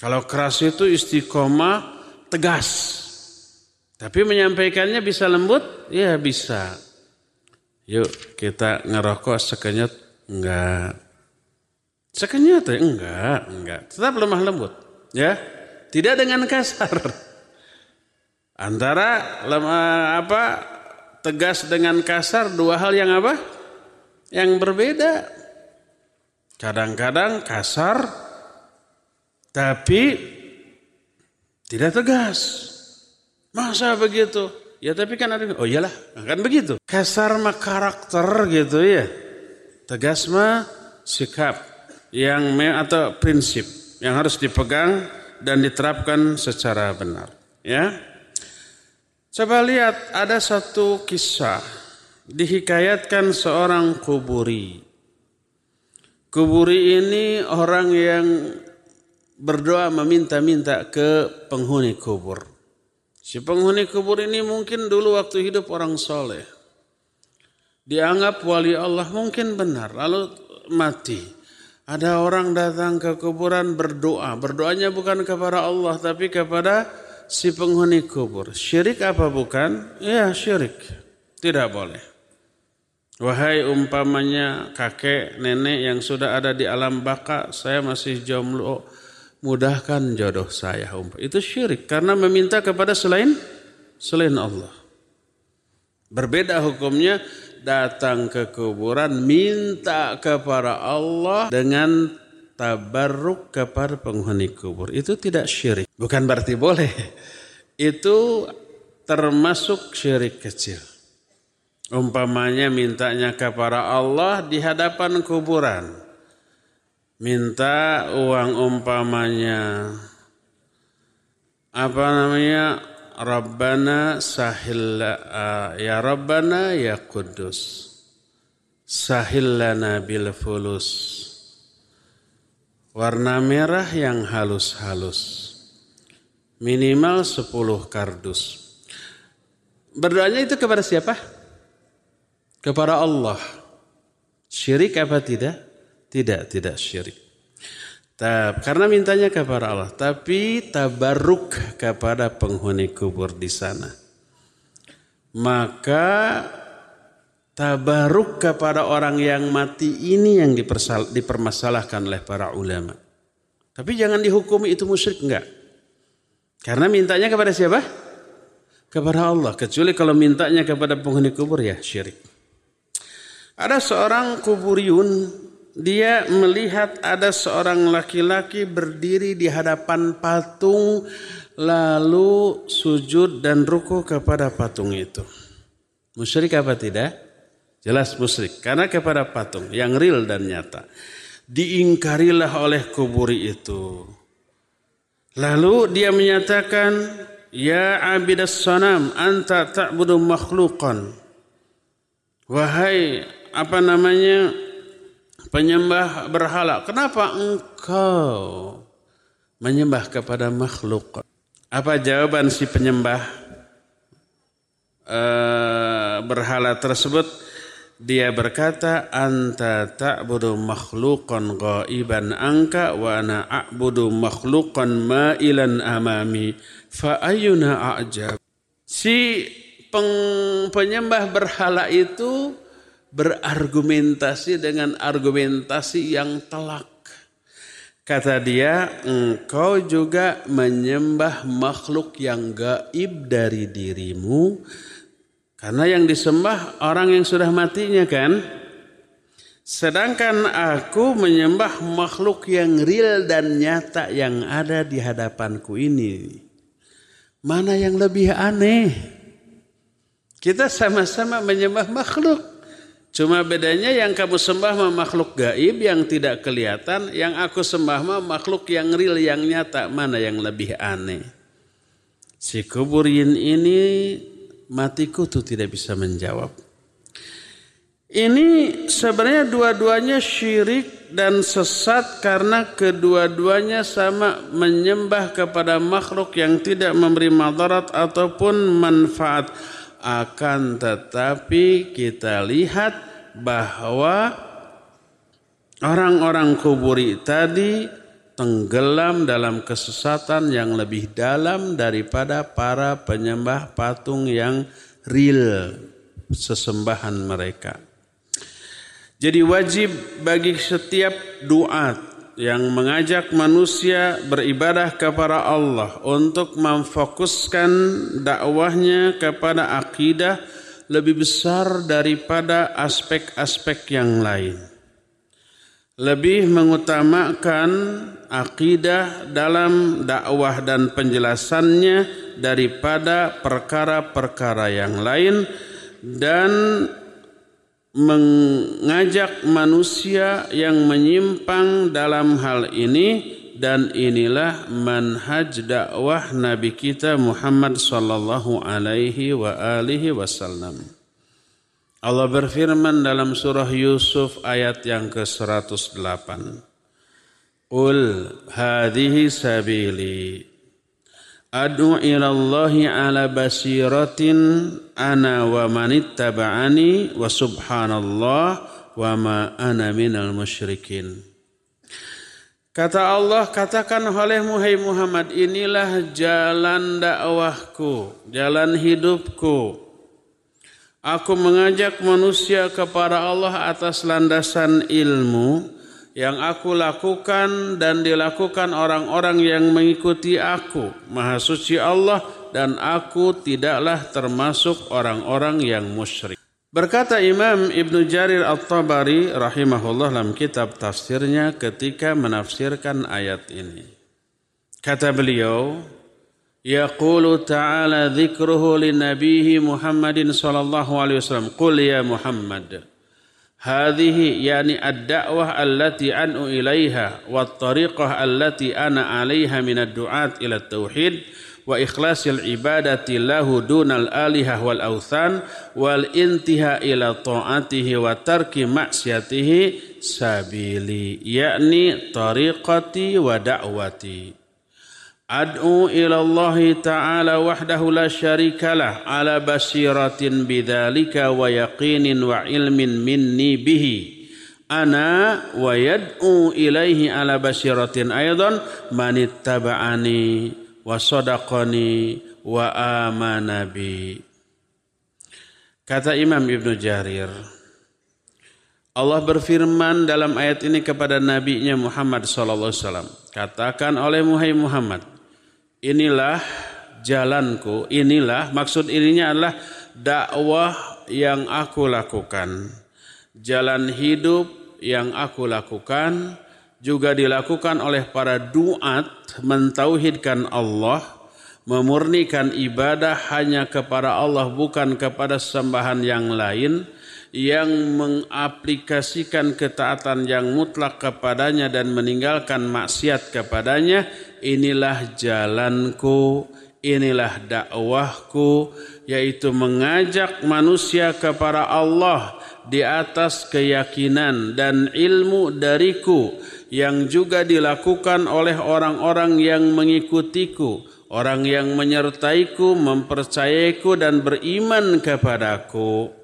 Kalau keras itu istiqomah tegas. Tapi menyampaikannya bisa lembut? Ya bisa. Yuk kita ngerokok sekenyot? Enggak. Sekenyot ya? Enggak, enggak. Tetap lemah lembut. Ya, tidak dengan kasar. Antara lemah apa tegas dengan kasar dua hal yang apa? Yang berbeda. Kadang-kadang kasar tapi tidak tegas. Masa begitu? Ya tapi kan ada, oh iyalah, kan begitu. Kasar mah karakter gitu ya. Tegas mah sikap yang me, atau prinsip yang harus dipegang dan diterapkan secara benar. Ya. Coba lihat ada satu kisah dihikayatkan seorang kuburi. Kuburi ini orang yang berdoa meminta-minta ke penghuni kubur. Si penghuni kubur ini mungkin dulu waktu hidup orang soleh. Dianggap wali Allah mungkin benar. Lalu mati. Ada orang datang ke kuburan berdoa. Berdoanya bukan kepada Allah tapi kepada si penghuni kubur. Syirik apa bukan? Ya syirik. Tidak boleh. Wahai umpamanya kakek nenek yang sudah ada di alam baka, saya masih jomblo mudahkan jodoh saya. Itu syirik karena meminta kepada selain selain Allah. Berbeda hukumnya datang ke kuburan minta kepada Allah dengan tabarruk kepada penghuni kubur. Itu tidak syirik. Bukan berarti boleh. Itu termasuk syirik kecil. Umpamanya mintanya kepada Allah di hadapan kuburan. Minta uang umpamanya apa namanya? Rabbana sahil uh, ya Rabbana ya Kudus. Sahil lana bil fulus. Warna merah yang halus-halus. Minimal 10 kardus. Berdoanya itu kepada siapa kepada Allah syirik apa tidak tidak, tidak syirik. Tab, karena mintanya kepada Allah, tapi tabarruk kepada penghuni kubur di sana. Maka tabarruk kepada orang yang mati ini yang dipermasalahkan oleh para ulama. Tapi jangan dihukumi itu musyrik enggak. Karena mintanya kepada siapa? Kepada Allah. Kecuali kalau mintanya kepada penghuni kubur ya syirik. Ada seorang kuburiun dia melihat ada seorang laki-laki berdiri di hadapan patung lalu sujud dan ruku kepada patung itu. Musyrik apa tidak? Jelas musyrik karena kepada patung yang real dan nyata. Diingkarilah oleh kuburi itu. Lalu dia menyatakan, Ya abidas sanam, anta ta'budu makhluqan. Wahai apa namanya penyembah berhala. Kenapa engkau menyembah kepada makhluk? Apa jawaban si penyembah uh, berhala tersebut? Dia berkata, Anta ta'budu makhluqan ghaiban angka wa ana a'budu makhluqan ma'ilan amami fa ayuna a'jab. Si penyembah berhala itu berargumentasi dengan argumentasi yang telak. Kata dia, engkau juga menyembah makhluk yang gaib dari dirimu. Karena yang disembah orang yang sudah matinya kan. Sedangkan aku menyembah makhluk yang real dan nyata yang ada di hadapanku ini. Mana yang lebih aneh? Kita sama-sama menyembah makhluk. Cuma bedanya yang kamu sembah mah makhluk gaib yang tidak kelihatan, yang aku sembah mah makhluk yang real yang nyata. Mana yang lebih aneh? Si kuburin ini matiku tuh tidak bisa menjawab. Ini sebenarnya dua-duanya syirik dan sesat karena kedua-duanya sama menyembah kepada makhluk yang tidak memberi madarat ataupun manfaat. Akan tetapi kita lihat bahwa orang-orang kuburi tadi tenggelam dalam kesesatan yang lebih dalam daripada para penyembah patung yang real sesembahan mereka. Jadi wajib bagi setiap doa yang mengajak manusia beribadah kepada Allah untuk memfokuskan dakwahnya kepada akidah lebih besar daripada aspek-aspek yang lain. Lebih mengutamakan akidah dalam dakwah dan penjelasannya daripada perkara-perkara yang lain dan mengajak manusia yang menyimpang dalam hal ini dan inilah manhaj dakwah Nabi kita Muhammad sallallahu alaihi wa alihi wasallam. Allah berfirman dalam surah Yusuf ayat yang ke-108. Qul hadhihi sabili ad'u ila Allahi ala basiratin ana wa manittaba'ani wa subhanallah wa ma ana minal musyrikin. Kata Allah, katakan olehmu hai Muhammad, inilah jalan dakwahku, jalan hidupku, Aku mengajak manusia kepada Allah atas landasan ilmu yang aku lakukan dan dilakukan orang-orang yang mengikuti aku. Maha suci Allah dan aku tidaklah termasuk orang-orang yang musyrik. Berkata Imam Ibn Jarir At-Tabari rahimahullah dalam kitab tafsirnya ketika menafsirkan ayat ini. Kata beliau, يقول تعالى ذكره لنبيه محمد صلى الله عليه وسلم قل يا محمد هذه يعني الدعوة التي أنؤ إليها والطريقة التي أنأ عليها من الدعاة إلى التوحيد وإخلاص العبادة له دون الآلهة والأوثان والانتهاء إلى طاعته وترك معصيته سبيلي يعني طريقتي ودعوتي. Ad'u ila Allah Ta'ala wahdahu la syarikalah ala basiratin bidzalika wa yaqinin wa ilmin minni bihi. Ana wa yad'u ilaihi ala basiratin aidan man wa sadaqani wa amana bi. Kata Imam Ibn Jarir Allah berfirman dalam ayat ini kepada nabinya Muhammad sallallahu alaihi wasallam. Katakan oleh Muhammad inilah jalanku, inilah maksud ininya adalah dakwah yang aku lakukan. Jalan hidup yang aku lakukan juga dilakukan oleh para duat mentauhidkan Allah, memurnikan ibadah hanya kepada Allah bukan kepada sembahan yang lain yang mengaplikasikan ketaatan yang mutlak kepadanya dan meninggalkan maksiat kepadanya inilah jalanku inilah dakwahku yaitu mengajak manusia kepada Allah di atas keyakinan dan ilmu dariku yang juga dilakukan oleh orang-orang yang mengikutiku orang yang menyertaiku mempercayaiku dan beriman kepadaku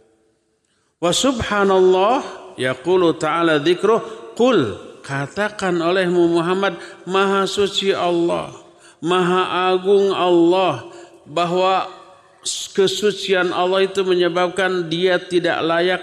Wa subhanallah yaqulu ta'ala dzikruh qul katakan olehmu Muhammad maha suci Allah maha agung Allah bahwa kesucian Allah itu menyebabkan dia tidak layak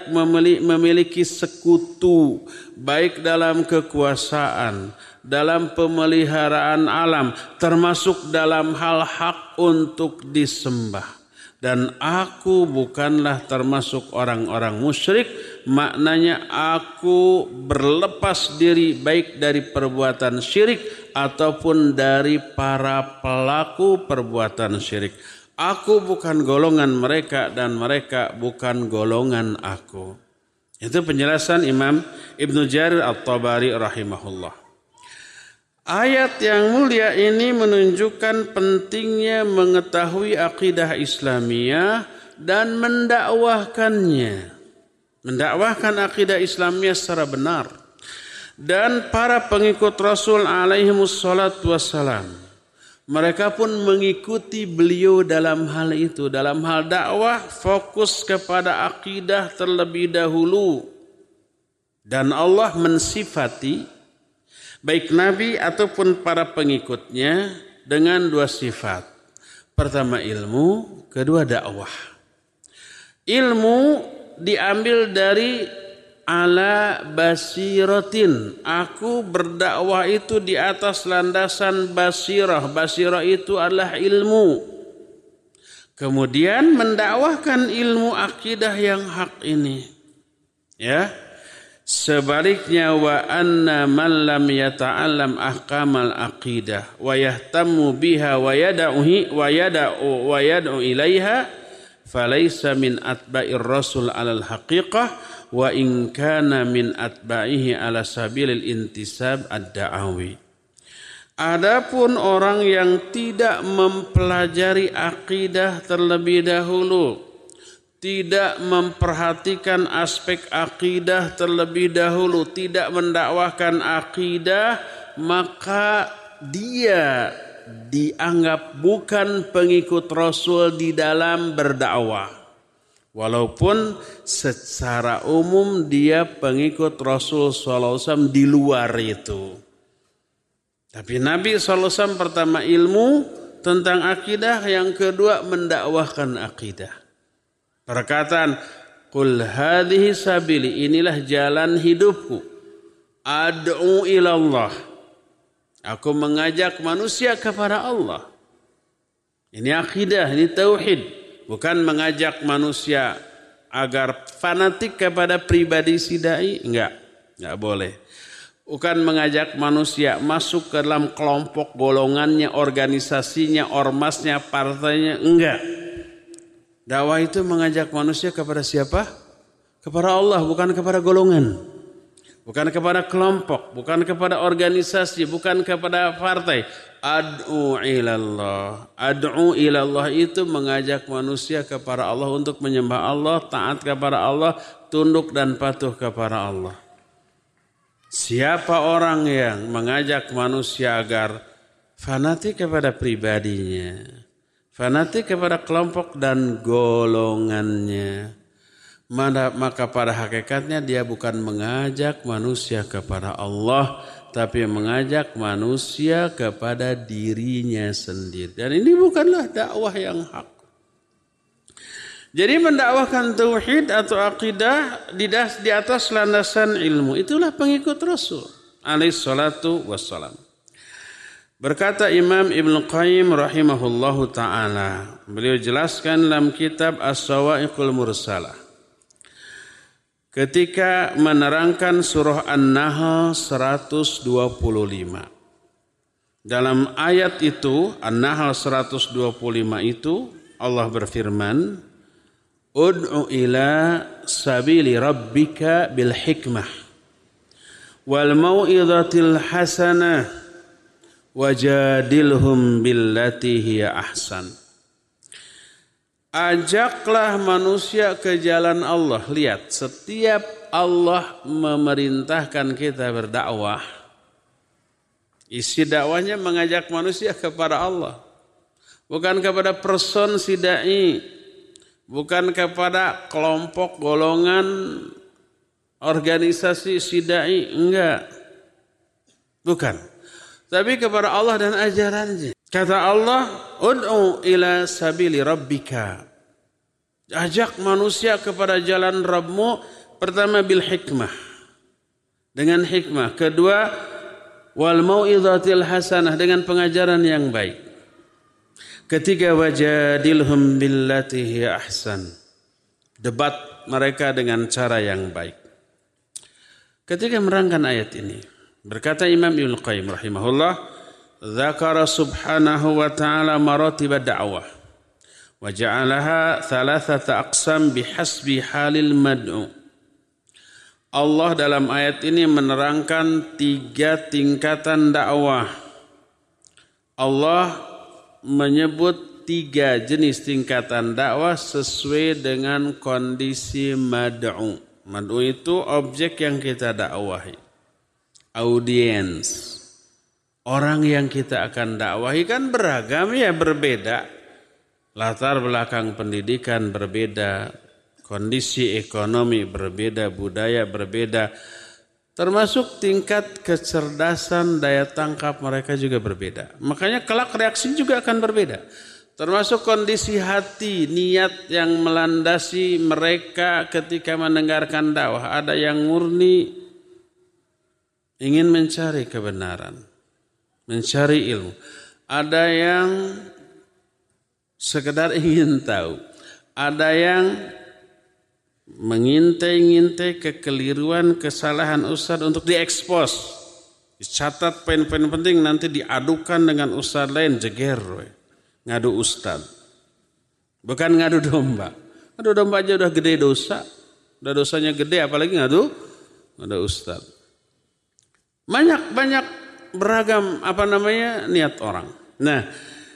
memiliki sekutu baik dalam kekuasaan dalam pemeliharaan alam termasuk dalam hal hak untuk disembah dan aku bukanlah termasuk orang-orang musyrik. Maknanya aku berlepas diri baik dari perbuatan syirik ataupun dari para pelaku perbuatan syirik. Aku bukan golongan mereka dan mereka bukan golongan aku. Itu penjelasan Imam Ibnu Jarir At-Tabari rahimahullah Ayat yang mulia ini menunjukkan pentingnya mengetahui akidah Islamiyah dan mendakwahkannya. Mendakwahkan akidah Islamiyah secara benar. Dan para pengikut Rasul alaihi wassalatu wassalam. Mereka pun mengikuti beliau dalam hal itu. Dalam hal dakwah fokus kepada akidah terlebih dahulu. Dan Allah mensifati baik Nabi ataupun para pengikutnya dengan dua sifat. Pertama ilmu, kedua dakwah. Ilmu diambil dari ala basiratin. Aku berdakwah itu di atas landasan basirah. Basirah itu adalah ilmu. Kemudian mendakwahkan ilmu akidah yang hak ini. Ya, Sebaliknya wa anna man lam yata'allam ahkamal aqidah wa yahtammu biha wa yad'uhi wa yad'u wa yad'u ilaiha falaysa min atba'ir rasul 'alal haqiqah wa in kana min atba'ihi ala sabilil intisab ad-da'awi. Adapun orang yang tidak mempelajari akidah terlebih dahulu, tidak memperhatikan aspek akidah terlebih dahulu, tidak mendakwahkan akidah, maka dia dianggap bukan pengikut Rasul di dalam berdakwah. Walaupun secara umum dia pengikut Rasul SAW di luar itu. Tapi Nabi SAW pertama ilmu tentang akidah, yang kedua mendakwahkan akidah. Perkataan Qul hadhihi sabili inilah jalan hidupku. Ad'u ilallah. Aku mengajak manusia kepada Allah. Ini akidah, ini tauhid. Bukan mengajak manusia agar fanatik kepada pribadi si dai. Enggak, enggak boleh. Bukan mengajak manusia masuk ke dalam kelompok golongannya, organisasinya, ormasnya, partainya. Enggak. Dakwah itu mengajak manusia kepada siapa? Kepada Allah, bukan kepada golongan. Bukan kepada kelompok, bukan kepada organisasi, bukan kepada partai. Ad'u ilallah. Ad'u ilallah itu mengajak manusia kepada Allah untuk menyembah Allah, taat kepada Allah, tunduk dan patuh kepada Allah. Siapa orang yang mengajak manusia agar fanatik kepada pribadinya, fanatik kepada kelompok dan golongannya. Maka pada hakikatnya dia bukan mengajak manusia kepada Allah, tapi mengajak manusia kepada dirinya sendiri. Dan ini bukanlah dakwah yang hak. Jadi mendakwahkan tauhid atau akidah di atas landasan ilmu itulah pengikut Rasul alaihi salatu wassalam. Berkata Imam Ibn Qayyim rahimahullahu ta'ala. Beliau jelaskan dalam kitab As-Sawa'iqul Mursalah. Ketika menerangkan surah An-Nahl 125. Dalam ayat itu, An-Nahl 125 itu, Allah berfirman, Ud'u ila sabili rabbika bil hikmah wal mau'izatil hasanah wajadilhum billati hiya ahsan. Ajaklah manusia ke jalan Allah. Lihat, setiap Allah memerintahkan kita berdakwah, isi dakwahnya mengajak manusia kepada Allah. Bukan kepada person si dai, bukan kepada kelompok golongan organisasi si dai, enggak. Bukan tapi kepada Allah dan ajarannya. Kata Allah, "Ud'u ila sabili rabbika." Ajak manusia kepada jalan Rabbmu pertama bil hikmah. Dengan hikmah. Kedua, wal mau'izatil hasanah dengan pengajaran yang baik. Ketiga, wajadilhum billati ahsan. Debat mereka dengan cara yang baik. Ketika merangkan ayat ini, Berkata Imam Ibn Qayyim rahimahullah, "Dzakara subhanahu wa ta'ala maratib da'wah wa ja'alaha thalathata aqsam bihasbi halil mad'u." Allah dalam ayat ini menerangkan tiga tingkatan dakwah. Allah menyebut tiga jenis tingkatan dakwah sesuai dengan kondisi mad'u. Mad'u itu objek yang kita dakwahi audiens. Orang yang kita akan dakwahi kan beragam ya berbeda. Latar belakang pendidikan berbeda, kondisi ekonomi berbeda, budaya berbeda. Termasuk tingkat kecerdasan daya tangkap mereka juga berbeda. Makanya kelak reaksi juga akan berbeda. Termasuk kondisi hati, niat yang melandasi mereka ketika mendengarkan dakwah. Ada yang murni, ingin mencari kebenaran, mencari ilmu. Ada yang sekedar ingin tahu, ada yang mengintai-ngintai kekeliruan, kesalahan ustadz untuk diekspos. Dicatat poin-poin penting nanti diadukan dengan ustadz lain jeger ngadu ustadz. Bukan ngadu domba. Ngadu domba aja udah gede dosa. Udah dosanya gede apalagi ngadu ngadu ustadz. Banyak-banyak beragam apa namanya niat orang. Nah,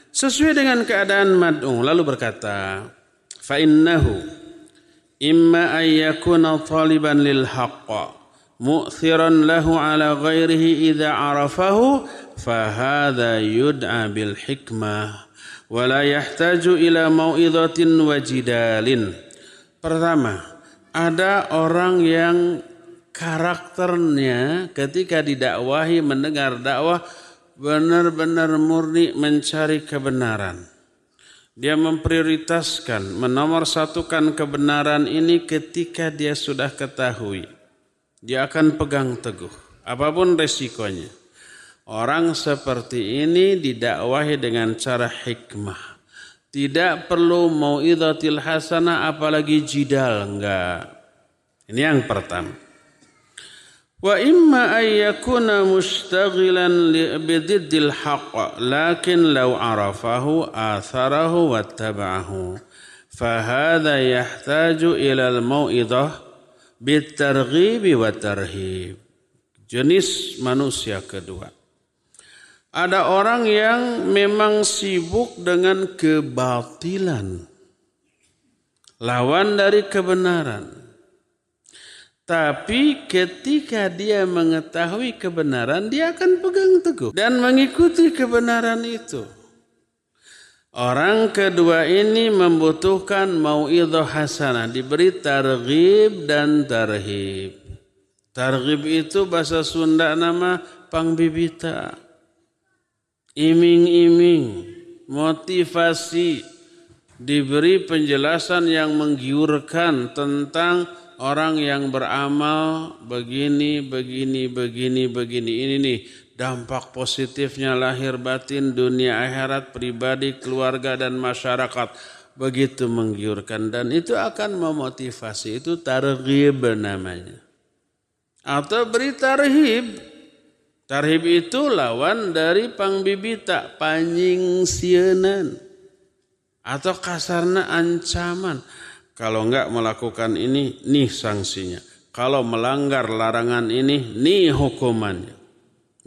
sesuai dengan keadaan mad'u lalu berkata, fa innahu imma an yakuna taliban lil haqq mu'thiran lahu ala ghairihi idza arafahu fahadha yud'a bil hikmah wa la yahtaju ila mau'izatin wa jidalin pertama ada orang yang karakternya ketika didakwahi mendengar dakwah benar-benar murni mencari kebenaran. Dia memprioritaskan, menomorsatukan kebenaran ini ketika dia sudah ketahui. Dia akan pegang teguh, apa pun resikonya. Orang seperti ini didakwahi dengan cara hikmah. Tidak perlu mau idatil hasanah apalagi jidal, enggak. Ini yang pertama وإما أن يكون مشتغلا بضد الحق لكن لو عرفه آثره واتبعه فهذا يحتاج إلى الموئظة بالترغيب والترهيب jenis manusia kedua ada orang yang memang sibuk dengan kebatilan lawan dari kebenaran tapi ketika dia mengetahui kebenaran, dia akan pegang teguh dan mengikuti kebenaran itu. Orang kedua ini membutuhkan mau'idhah hasanah, diberi targhib dan tarhib. Targhib itu bahasa Sunda nama pangbibita. Iming-iming, motivasi, diberi penjelasan yang menggiurkan tentang orang yang beramal begini, begini, begini, begini. Ini nih dampak positifnya lahir batin, dunia akhirat, pribadi, keluarga, dan masyarakat. Begitu menggiurkan dan itu akan memotivasi. Itu targhib namanya. Atau beri tarhib. Tarhib itu lawan dari pangbibita, panyingsianan. Atau kasarna ancaman kalau enggak melakukan ini, nih sanksinya. Kalau melanggar larangan ini, nih hukumannya.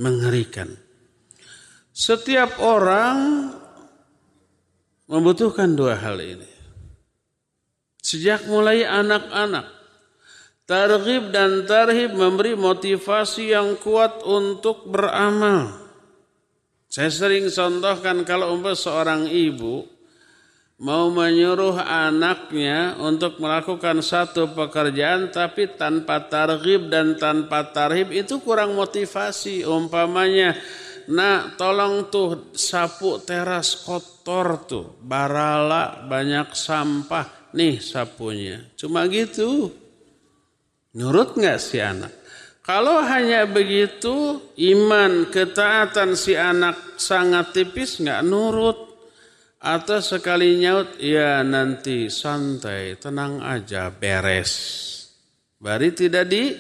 Mengerikan. Setiap orang membutuhkan dua hal ini. Sejak mulai anak-anak, targhib dan tarhib memberi motivasi yang kuat untuk beramal. Saya sering contohkan kalau umpah seorang ibu mau menyuruh anaknya untuk melakukan satu pekerjaan tapi tanpa targhib dan tanpa tarhib itu kurang motivasi. Umpamanya nah tolong tuh sapu teras kotor tuh barala banyak sampah. Nih sapunya. Cuma gitu. Nurut nggak si anak? Kalau hanya begitu iman ketaatan si anak sangat tipis nggak nurut atau sekali nyaut, ya nanti santai, tenang aja, beres. Bari tidak di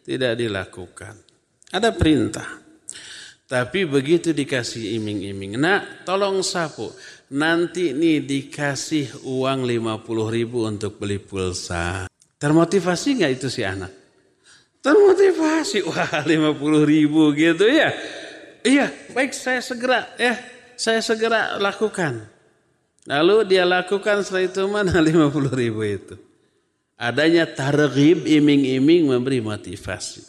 tidak dilakukan. Ada perintah. Tapi begitu dikasih iming-iming, nak tolong sapu. Nanti nih dikasih uang 50 ribu untuk beli pulsa. Termotivasi nggak itu si anak? Termotivasi, wah 50 ribu gitu ya. Iya, baik saya segera ya, saya segera lakukan. Lalu dia lakukan setelah itu mana 50 ribu itu. Adanya targhib, iming-iming memberi motivasi.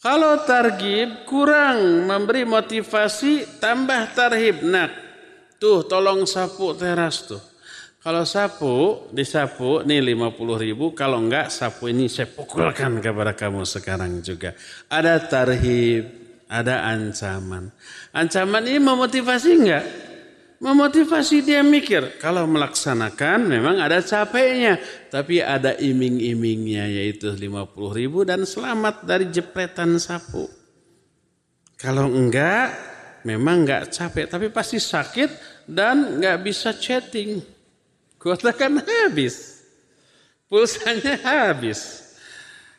Kalau targhib kurang memberi motivasi, tambah tarhib. Nah, tuh tolong sapu teras tuh. Kalau sapu, disapu, nih 50 ribu. Kalau enggak, sapu ini saya pukulkan kepada kamu sekarang juga. Ada tarhib, ada ancaman. Ancaman ini memotivasi enggak? Memotivasi dia mikir. Kalau melaksanakan memang ada capeknya. Tapi ada iming-imingnya yaitu 50 ribu dan selamat dari jepretan sapu. Kalau enggak, memang enggak capek. Tapi pasti sakit dan enggak bisa chatting. Kuota kan habis. Pulsanya habis.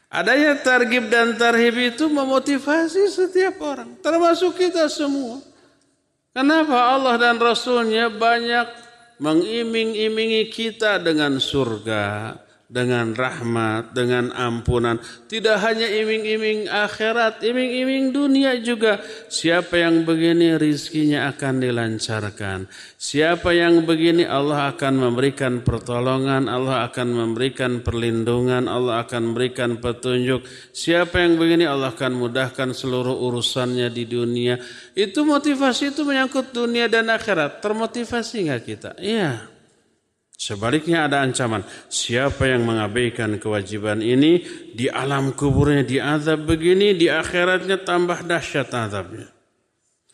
Adanya targib dan tarhib itu memotivasi setiap orang. Termasuk kita semua. Kenapa Allah dan Rasulnya banyak mengiming-imingi kita dengan surga, dengan rahmat, dengan ampunan. Tidak hanya iming-iming akhirat, iming-iming dunia juga. Siapa yang begini rizkinya akan dilancarkan. Siapa yang begini Allah akan memberikan pertolongan, Allah akan memberikan perlindungan, Allah akan memberikan petunjuk. Siapa yang begini Allah akan mudahkan seluruh urusannya di dunia. Itu motivasi itu menyangkut dunia dan akhirat. Termotivasi nggak kita? Iya. Sebaliknya ada ancaman. Siapa yang mengabaikan kewajiban ini di alam kuburnya diazab begini, di akhiratnya tambah dahsyat azabnya.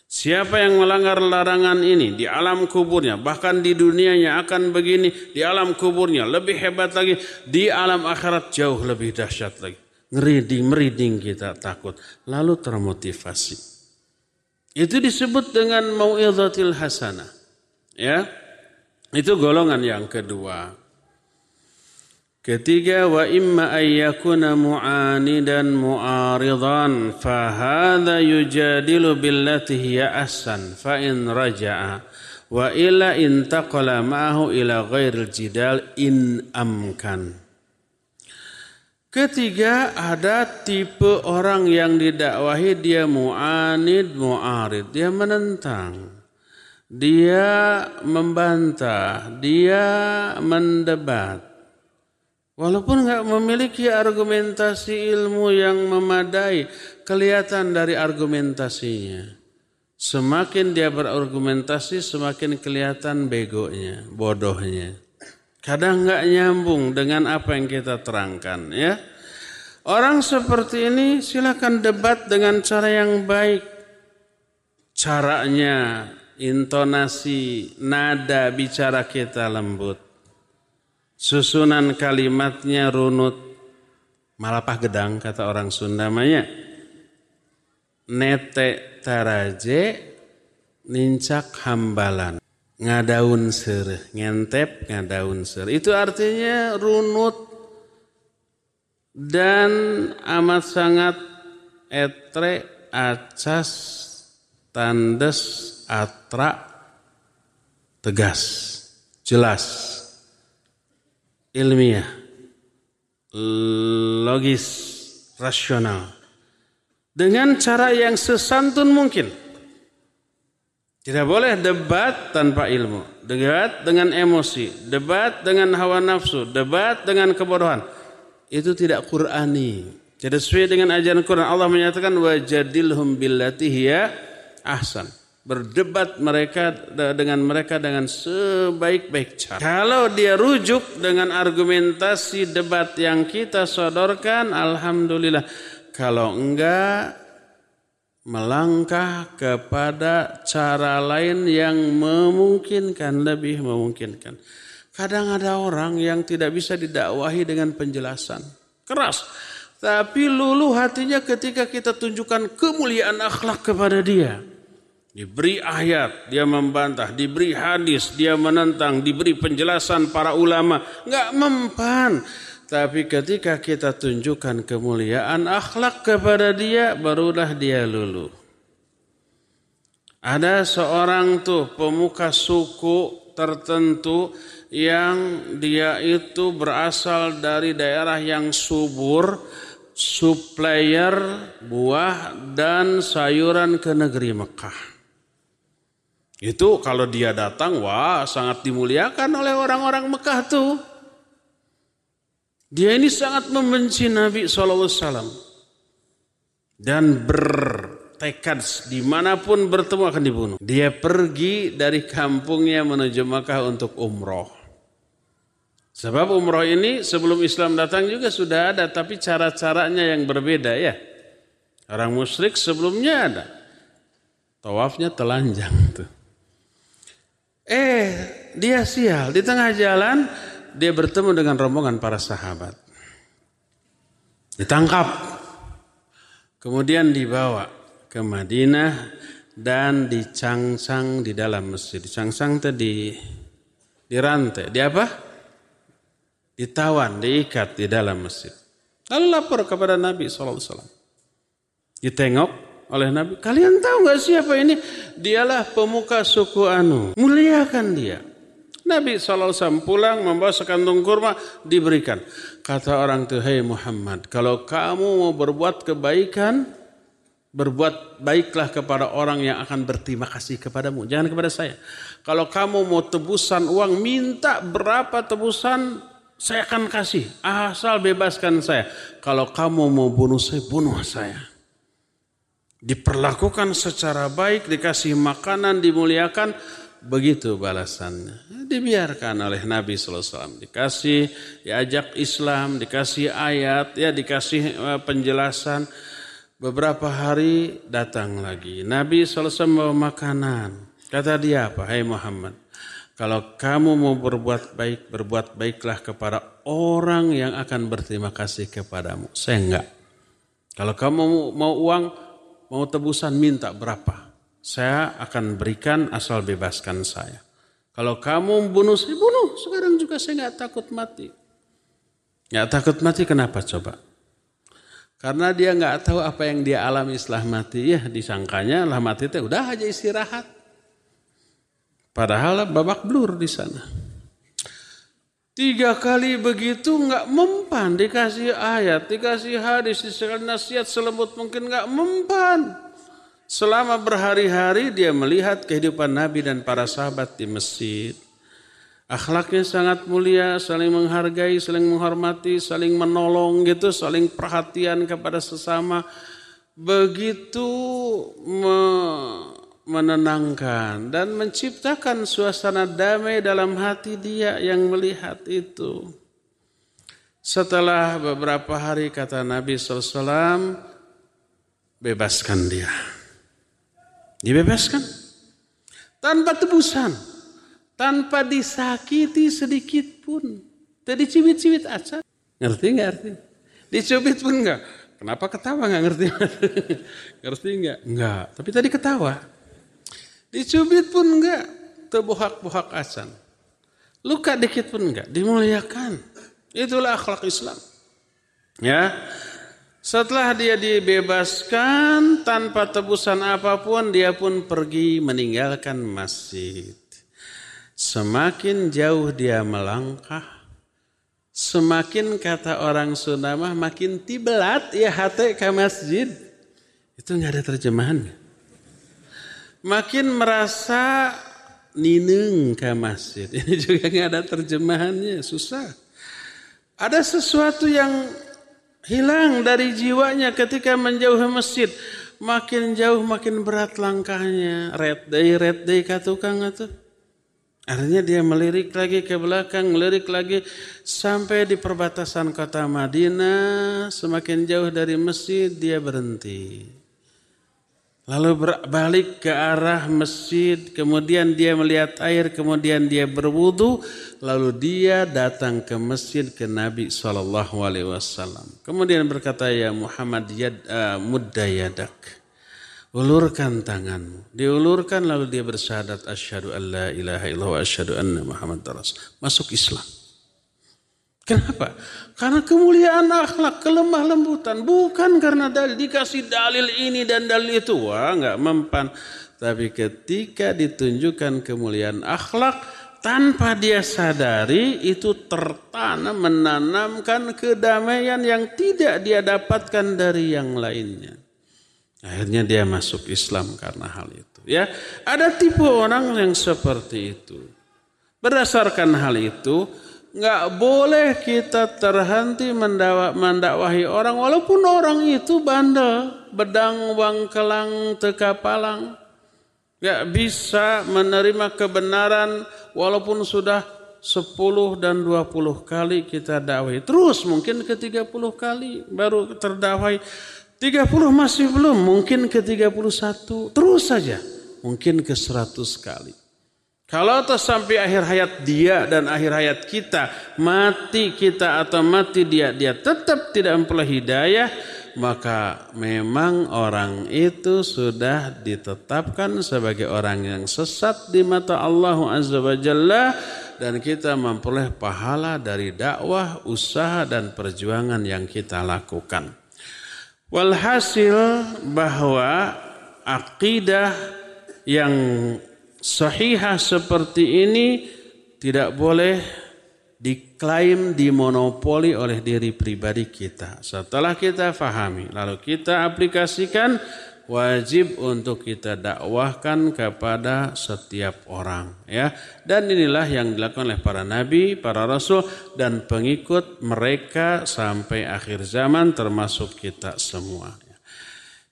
Siapa yang melanggar larangan ini di alam kuburnya, bahkan di dunianya akan begini, di alam kuburnya lebih hebat lagi, di alam akhirat jauh lebih dahsyat lagi. Ngeriding, meriding kita takut. Lalu termotivasi. Itu disebut dengan mau'izatil hasanah. Ya, itu golongan yang kedua. Ketiga wa imma ayyakuna mu'anidan mu'aridan fahadha yujadilu billati hiya ahsan fa in raja'a wa illa intaqala ma'ahu ila ghairil jidal in amkan. Ketiga ada tipe orang yang didakwahi dia mu'anid mu'arid, dia menentang dia membantah, dia mendebat. Walaupun nggak memiliki argumentasi ilmu yang memadai, kelihatan dari argumentasinya. Semakin dia berargumentasi, semakin kelihatan begonya, bodohnya. Kadang nggak nyambung dengan apa yang kita terangkan, ya. Orang seperti ini silakan debat dengan cara yang baik. Caranya intonasi nada bicara kita lembut. Susunan kalimatnya runut. Malapah gedang kata orang Sunda namanya. Nete taraje nincak hambalan. Ngadaun ser, ngentep ngadaun ser. Itu artinya runut dan amat sangat etre acas tandes atra tegas, jelas, ilmiah, logis, rasional. Dengan cara yang sesantun mungkin. Tidak boleh debat tanpa ilmu. Debat dengan emosi. Debat dengan hawa nafsu. Debat dengan kebodohan. Itu tidak Qurani. Tidak sesuai dengan ajaran Quran. Allah menyatakan wajadilhum billati ahsan berdebat mereka dengan mereka dengan sebaik-baik cara. Kalau dia rujuk dengan argumentasi debat yang kita sodorkan, alhamdulillah. Kalau enggak, melangkah kepada cara lain yang memungkinkan, lebih memungkinkan. Kadang ada orang yang tidak bisa didakwahi dengan penjelasan. Keras. Tapi luluh hatinya ketika kita tunjukkan kemuliaan akhlak kepada dia. Diberi ayat, dia membantah. Diberi hadis, dia menentang. Diberi penjelasan para ulama. Enggak mempan. Tapi ketika kita tunjukkan kemuliaan akhlak kepada dia, barulah dia lulu. Ada seorang tuh pemuka suku tertentu yang dia itu berasal dari daerah yang subur, supplier buah dan sayuran ke negeri Mekah. Itu kalau dia datang, wah sangat dimuliakan oleh orang-orang Mekah tuh. Dia ini sangat membenci Nabi SAW. Dan bertekad di mana pun bertemu akan dibunuh. Dia pergi dari kampungnya menuju Mekah untuk umroh. Sebab umroh ini sebelum Islam datang juga sudah ada, tapi cara-caranya yang berbeda ya. Orang musyrik sebelumnya ada. Tawafnya telanjang tuh. Eh, dia sial. Di tengah jalan, dia bertemu dengan rombongan para sahabat. Ditangkap. Kemudian dibawa ke Madinah dan dicangsang di dalam masjid. Dicangsang tadi dirantai. Di apa? Ditawan, diikat di dalam masjid. Lalu lapor kepada Nabi SAW. Ditengok, oleh Nabi. Kalian tahu nggak siapa ini? Dialah pemuka suku Anu. Muliakan dia. Nabi SAW pulang membawa sekantung kurma diberikan. Kata orang itu, hei Muhammad, kalau kamu mau berbuat kebaikan, berbuat baiklah kepada orang yang akan berterima kasih kepadamu. Jangan kepada saya. Kalau kamu mau tebusan uang, minta berapa tebusan, saya akan kasih. Asal bebaskan saya. Kalau kamu mau bunuh saya, bunuh saya. Diperlakukan secara baik, dikasih makanan, dimuliakan, Begitu balasannya. Dibiarkan oleh Nabi SAW. Dikasih, diajak Islam, dikasih ayat, ya dikasih eh, penjelasan. Beberapa hari datang lagi. Nabi SAW membawa makanan. Kata dia apa? Hai Muhammad. Kalau kamu mau berbuat baik, berbuat baiklah kepada orang yang akan berterima kasih kepadamu. Saya enggak. Kalau kamu mau uang, mau tebusan, minta berapa? Saya akan berikan asal bebaskan saya. Kalau kamu bunuh saya, bunuh. Sekarang juga saya nggak takut mati. Nggak takut mati kenapa coba? Karena dia nggak tahu apa yang dia alami setelah mati. Ya disangkanya lah mati itu udah aja istirahat. Padahal babak blur di sana. Tiga kali begitu nggak mempan dikasih ayat, dikasih hadis, dikasih nasihat selembut mungkin nggak mempan. Selama berhari-hari dia melihat kehidupan Nabi dan para sahabat di masjid. Akhlaknya sangat mulia, saling menghargai, saling menghormati, saling menolong gitu, saling perhatian kepada sesama. Begitu me menenangkan dan menciptakan suasana damai dalam hati dia yang melihat itu. Setelah beberapa hari kata Nabi SAW, bebaskan dia. Dibebaskan. Tanpa tebusan. Tanpa disakiti sedikit pun. Tadi cibit-cibit aja. Ngerti nggak arti? Dicubit pun enggak. Kenapa ketawa nggak ngerti? ngerti nggak? Enggak. Tapi tadi ketawa. Dicubit pun enggak. Terbohak-bohak asan. Luka dikit pun enggak. Dimuliakan. Itulah akhlak Islam. Ya, setelah dia dibebaskan tanpa tebusan apa pun, dia pun pergi meninggalkan masjid. Semakin jauh dia melangkah, semakin kata orang Sunda makin tibelat ya hati ke masjid. Itu nggak ada terjemahannya. Makin merasa nineng ke masjid. Ini juga nggak ada terjemahannya, susah. Ada sesuatu yang hilang dari jiwanya ketika menjauhi masjid. Makin jauh makin berat langkahnya. Red day, red day kata tukang itu. Akhirnya dia melirik lagi ke belakang, melirik lagi sampai di perbatasan kota Madinah. Semakin jauh dari masjid dia berhenti. Lalu berbalik ke arah masjid, kemudian dia melihat air, kemudian dia berwudu, lalu dia datang ke masjid ke Nabi Shallallahu Alaihi Wasallam. Kemudian berkata ya Muhammad yad, uh, muddayadak, ulurkan tanganmu. Diulurkan lalu dia bersyahadat asyhadu an la ilaha illallah wa asyhadu anna Muhammad rasul. Masuk Islam. Kenapa? Karena kemuliaan akhlak, kelemah lembutan. Bukan karena dalil, dikasih dalil ini dan dalil itu. Wah nggak mempan. Tapi ketika ditunjukkan kemuliaan akhlak, tanpa dia sadari itu tertanam menanamkan kedamaian yang tidak dia dapatkan dari yang lainnya. Akhirnya dia masuk Islam karena hal itu. Ya, ada tipe orang yang seperti itu. Berdasarkan hal itu, nggak boleh kita terhenti mendakwahi orang walaupun orang itu bandel, bedang wang kelang teka palang. Nggak bisa menerima kebenaran walaupun sudah 10 dan 20 kali kita dakwahi. Terus mungkin ke 30 kali baru terdakwai. 30 masih belum, mungkin ke 31. Terus saja, mungkin ke 100 kali. Kalau atau sampai akhir hayat dia dan akhir hayat kita, mati kita atau mati dia, dia tetap tidak memperoleh hidayah, maka memang orang itu sudah ditetapkan sebagai orang yang sesat di mata Allah Azza wa Jalla dan kita memperoleh pahala dari dakwah, usaha dan perjuangan yang kita lakukan. Walhasil bahwa akidah yang sahihah seperti ini tidak boleh diklaim dimonopoli oleh diri pribadi kita. Setelah kita fahami, lalu kita aplikasikan, wajib untuk kita dakwahkan kepada setiap orang ya dan inilah yang dilakukan oleh para nabi para rasul dan pengikut mereka sampai akhir zaman termasuk kita semua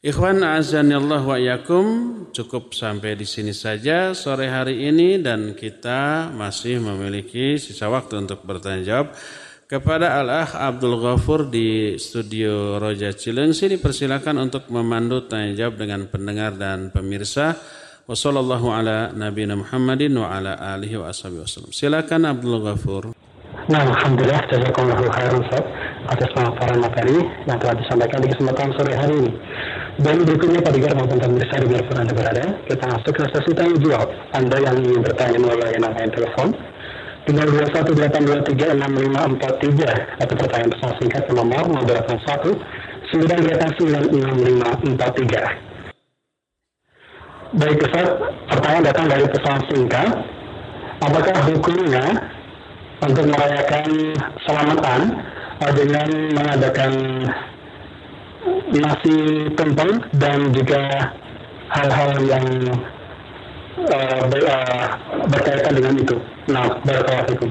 Ikhwan azanillah wa yakum cukup sampai di sini saja sore hari ini dan kita masih memiliki sisa waktu untuk bertanya jawab kepada Al-Akh Abdul Ghafur di studio Roja Cilengsi dipersilakan untuk memandu tanya jawab dengan pendengar dan pemirsa. Wassallallahu ala nabiyina Muhammadin wa ala alihi wa ashabihi wasallam. Silakan Abdul Ghafur. Nah, Alhamdulillah, jazakumullahu khairan Ustaz atas pemaparan materi yang telah disampaikan di kesempatan sore hari ini. Dan berikutnya Pak Digar maupun pemirsa di mana Anda berada, kita masuk ke sesi tanya jawab. Anda yang ingin bertanya melalui layanan telepon, tinggal 212836543 atau pertanyaan pesan singkat ke nomor 081 99543. Baik Ustaz, pertanyaan datang dari pesan singkat. Apakah hukumnya untuk merayakan selamatan dengan mengadakan nasi tumpeng dan juga hal-hal yang ber, uh, berkaitan dengan itu. Nah, barakallahu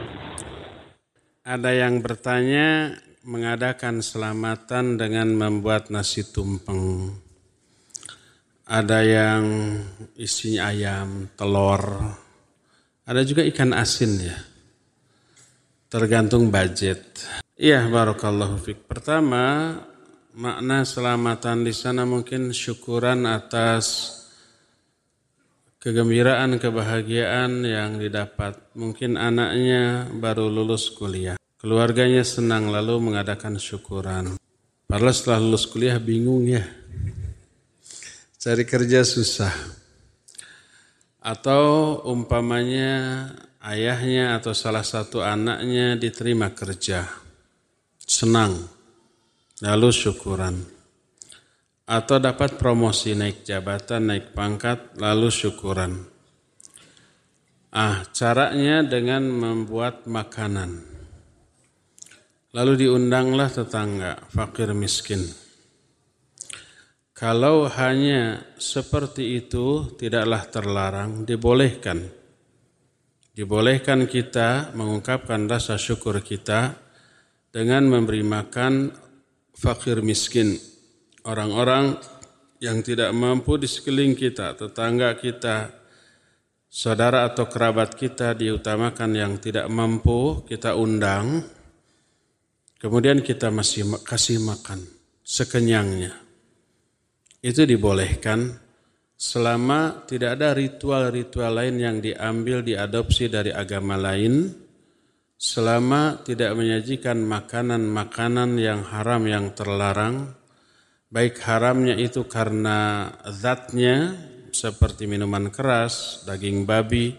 Ada yang bertanya mengadakan selamatan dengan membuat nasi tumpeng. Ada yang isinya ayam, telur. Ada juga ikan asin ya. Tergantung budget. Iya, barakallahu fik. Pertama, makna selamatan di sana mungkin syukuran atas kegembiraan, kebahagiaan yang didapat. Mungkin anaknya baru lulus kuliah. Keluarganya senang lalu mengadakan syukuran. Padahal setelah lulus kuliah bingung ya. Cari kerja susah. Atau umpamanya ayahnya atau salah satu anaknya diterima kerja. Senang lalu syukuran. Atau dapat promosi naik jabatan, naik pangkat, lalu syukuran. Ah, caranya dengan membuat makanan. Lalu diundanglah tetangga, fakir miskin. Kalau hanya seperti itu tidaklah terlarang, dibolehkan. Dibolehkan kita mengungkapkan rasa syukur kita dengan memberi makan fakir miskin, orang-orang yang tidak mampu di sekeliling kita, tetangga kita, saudara atau kerabat kita diutamakan yang tidak mampu, kita undang, kemudian kita masih kasih makan sekenyangnya. Itu dibolehkan selama tidak ada ritual-ritual lain yang diambil diadopsi dari agama lain, selama tidak menyajikan makanan-makanan yang haram yang terlarang, baik haramnya itu karena zatnya seperti minuman keras, daging babi,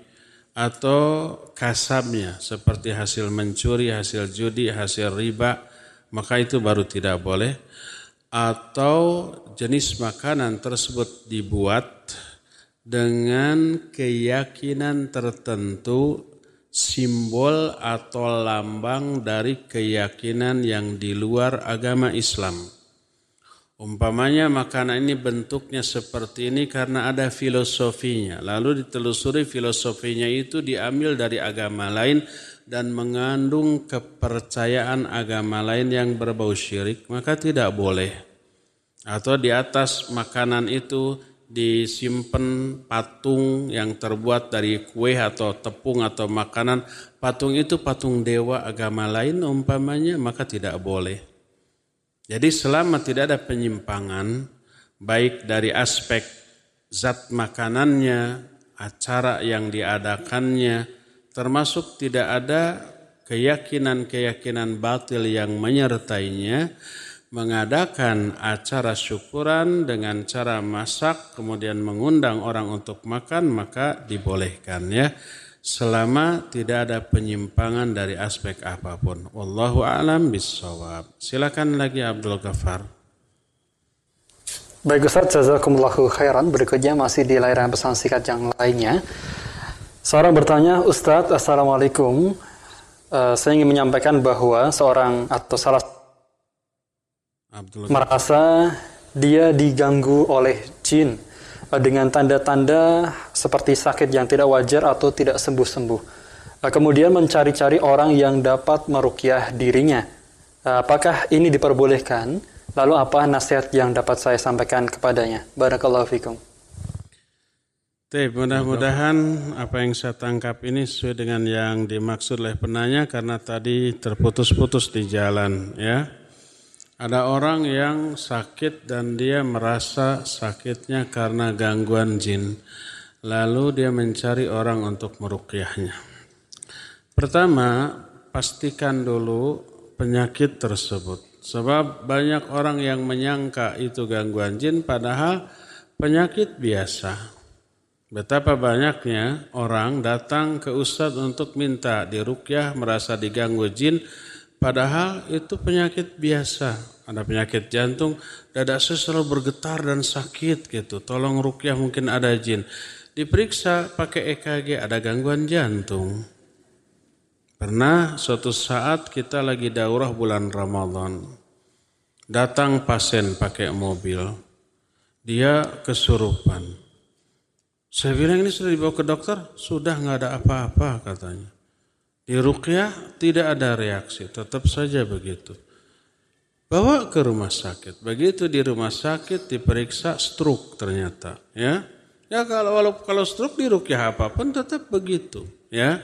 atau kasabnya seperti hasil mencuri, hasil judi, hasil riba, maka itu baru tidak boleh. Atau jenis makanan tersebut dibuat dengan keyakinan tertentu simbol atau lambang dari keyakinan yang di luar agama Islam. Umpamanya makanan ini bentuknya seperti ini karena ada filosofinya. Lalu ditelusuri filosofinya itu diambil dari agama lain dan mengandung kepercayaan agama lain yang berbau syirik, maka tidak boleh. Atau di atas makanan itu disimpan patung yang terbuat dari kue atau tepung atau makanan. Patung itu patung dewa agama lain umpamanya maka tidak boleh. Jadi selama tidak ada penyimpangan baik dari aspek zat makanannya, acara yang diadakannya, termasuk tidak ada keyakinan-keyakinan batil yang menyertainya, mengadakan acara syukuran dengan cara masak kemudian mengundang orang untuk makan maka dibolehkan ya selama tidak ada penyimpangan dari aspek apa pun. Wallahu a'lam bissawab. Silakan lagi Abdul Ghafar. Baik Ustaz, jazakumullahu khairan. Berikutnya masih di layanan pesan singkat yang lainnya. Seorang bertanya, Ustadz, Assalamualaikum. Uh, saya ingin menyampaikan bahwa seorang atau salah Abdul merasa dia diganggu oleh jin uh, dengan tanda-tanda seperti sakit yang tidak wajar atau tidak sembuh-sembuh. Uh, kemudian mencari-cari orang yang dapat merukyah dirinya. Uh, apakah ini diperbolehkan? Lalu apa nasihat yang dapat saya sampaikan kepadanya? Barakallahu fikum. mudah-mudahan apa yang saya tangkap ini sesuai dengan yang dimaksud oleh penanya karena tadi terputus-putus di jalan ya. Ada orang yang sakit dan dia merasa sakitnya karena gangguan jin. Lalu dia mencari orang untuk merukyahnya. Pertama, pastikan dulu penyakit tersebut. Sebab banyak orang yang menyangka itu gangguan jin padahal penyakit biasa. Betapa banyaknya orang datang ke ustadz untuk minta dirukyah merasa diganggu jin padahal itu penyakit biasa. Ada penyakit jantung, dada selalu bergetar dan sakit gitu. Tolong rukyah mungkin ada jin. Diperiksa pakai EKG ada gangguan jantung. Pernah suatu saat kita lagi daurah bulan Ramadan. Datang pasien pakai mobil. Dia kesurupan saya bilang ini sudah dibawa ke dokter, sudah nggak ada apa-apa katanya. Di rukyah tidak ada reaksi, tetap saja begitu. Bawa ke rumah sakit. Begitu di rumah sakit diperiksa stroke ternyata, ya. Ya kalau walau kalau stroke di rukyah apa pun tetap begitu, ya.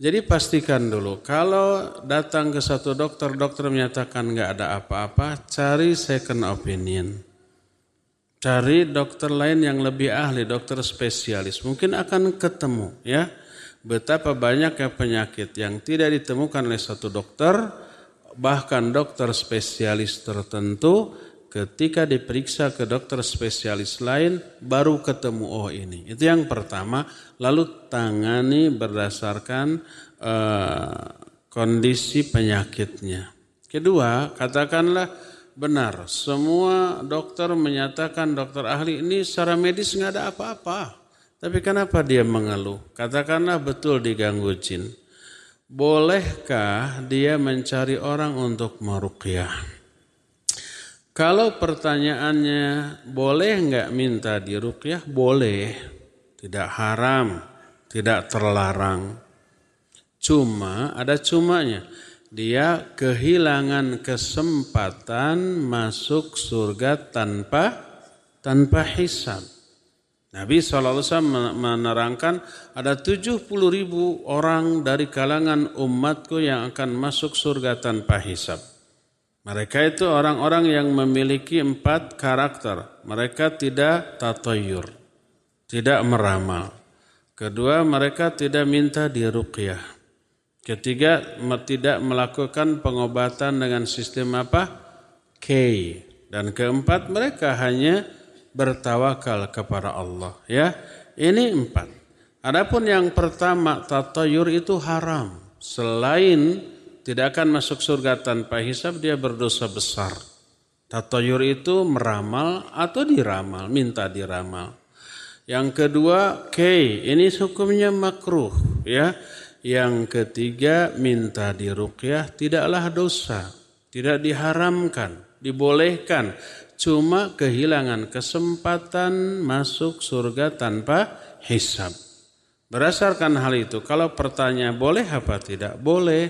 Jadi pastikan dulu kalau datang ke satu dokter, dokter menyatakan nggak ada apa-apa, cari second opinion. Cari dokter lain yang lebih ahli, dokter spesialis. Mungkin akan ketemu ya. Betapa banyaknya penyakit yang tidak ditemukan oleh satu dokter, bahkan dokter spesialis tertentu ketika diperiksa ke dokter spesialis lain baru ketemu oh ini. Itu yang pertama, lalu tangani berdasarkan uh, kondisi penyakitnya. Kedua, katakanlah benar. Semua dokter menyatakan dokter ahli ini secara medis nggak ada apa-apa. Tapi kenapa dia mengeluh? Katakanlah betul diganggu jin. Bolehkah dia mencari orang untuk meruqyah? Kalau pertanyaannya boleh nggak minta diruqyah? Boleh. Tidak haram, tidak terlarang. Cuma ada cumanya dia kehilangan kesempatan masuk surga tanpa tanpa hisab. Nabi SAW menerangkan ada 70 ribu orang dari kalangan umatku yang akan masuk surga tanpa hisab. Mereka itu orang-orang yang memiliki empat karakter. Mereka tidak tatoyur, tidak meramal. Kedua, mereka tidak minta diruqyah. Ketiga, tidak melakukan pengobatan dengan sistem apa? K. Dan keempat, mereka hanya bertawakal kepada Allah. Ya, ini empat. Adapun yang pertama, tatayur itu haram. Selain tidak akan masuk surga tanpa hisab, dia berdosa besar. Tatayur itu meramal atau diramal, minta diramal. Yang kedua, K. Ini hukumnya makruh. Ya, yang ketiga, minta diruqyah tidaklah dosa, tidak diharamkan, dibolehkan. Cuma kehilangan kesempatan masuk surga tanpa hisab. Berdasarkan hal itu, kalau pertanyaan boleh apa tidak? Boleh,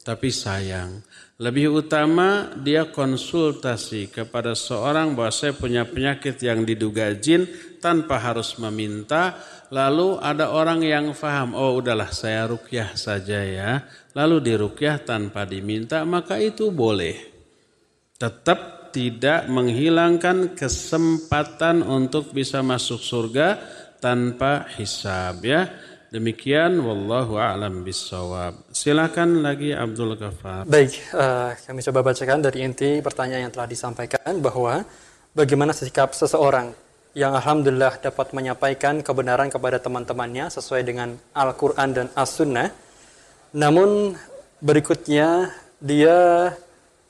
tapi sayang. Lebih utama dia konsultasi kepada seorang bahwa saya punya penyakit yang diduga jin tanpa harus meminta Lalu ada orang yang faham, oh udahlah saya rukyah saja ya. Lalu dirukyah tanpa diminta, maka itu boleh. Tetap tidak menghilangkan kesempatan untuk bisa masuk surga tanpa hisab ya. Demikian wallahu a'lam bisawab. Silakan lagi Abdul Ghafar. Baik, uh, kami coba bacakan dari inti pertanyaan yang telah disampaikan bahwa bagaimana sikap seseorang yang alhamdulillah dapat menyampaikan kebenaran kepada teman-temannya sesuai dengan Al-Quran dan As-Sunnah. Namun berikutnya dia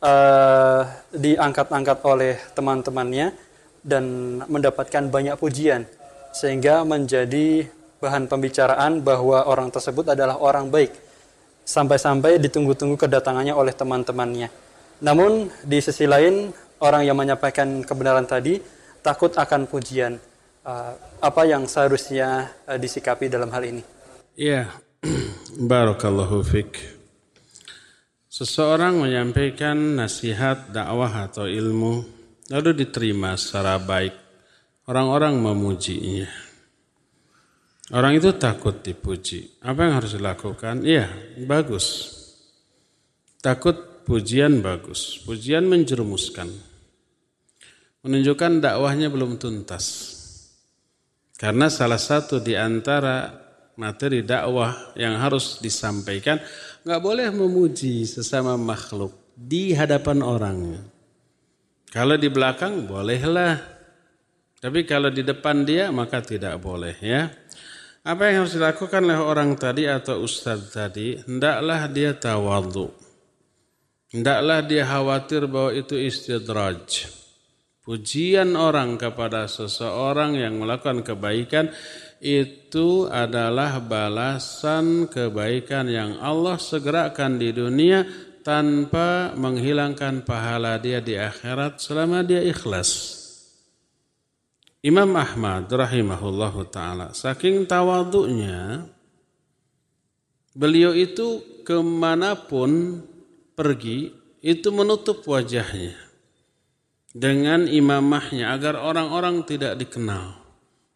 uh, diangkat-angkat oleh teman-temannya dan mendapatkan banyak pujian sehingga menjadi bahan pembicaraan bahwa orang tersebut adalah orang baik sampai-sampai ditunggu-tunggu kedatangannya oleh teman-temannya. Namun di sisi lain orang yang menyampaikan kebenaran tadi takut akan pujian. Uh, apa yang seharusnya uh, disikapi dalam hal ini? Iya, barakallahu fik. Seseorang menyampaikan nasihat, dakwah atau ilmu lalu diterima secara baik. Orang-orang memujinya. Orang itu takut dipuji. Apa yang harus dilakukan? Iya, bagus. Takut pujian bagus. Pujian menjerumuskan. Menunjukkan dakwahnya belum tuntas. Karena salah satu di antara materi dakwah yang harus disampaikan, nggak boleh memuji sesama makhluk di hadapan orang. Kalau di belakang bolehlah, tapi kalau di depan dia maka tidak boleh ya. Apa yang harus dilakukan oleh orang tadi atau ustadz tadi? Hendaklah dia tawadhu. Hendaklah dia khawatir bahwa itu istidraj. Pujian orang kepada seseorang yang melakukan kebaikan itu adalah balasan kebaikan yang Allah segerakan di dunia tanpa menghilangkan pahala dia di akhirat selama dia ikhlas. Imam Ahmad rahimahullahu taala saking tawaduknya beliau itu ke mana pun pergi itu menutup wajahnya dengan imamahnya agar orang-orang tidak dikenal.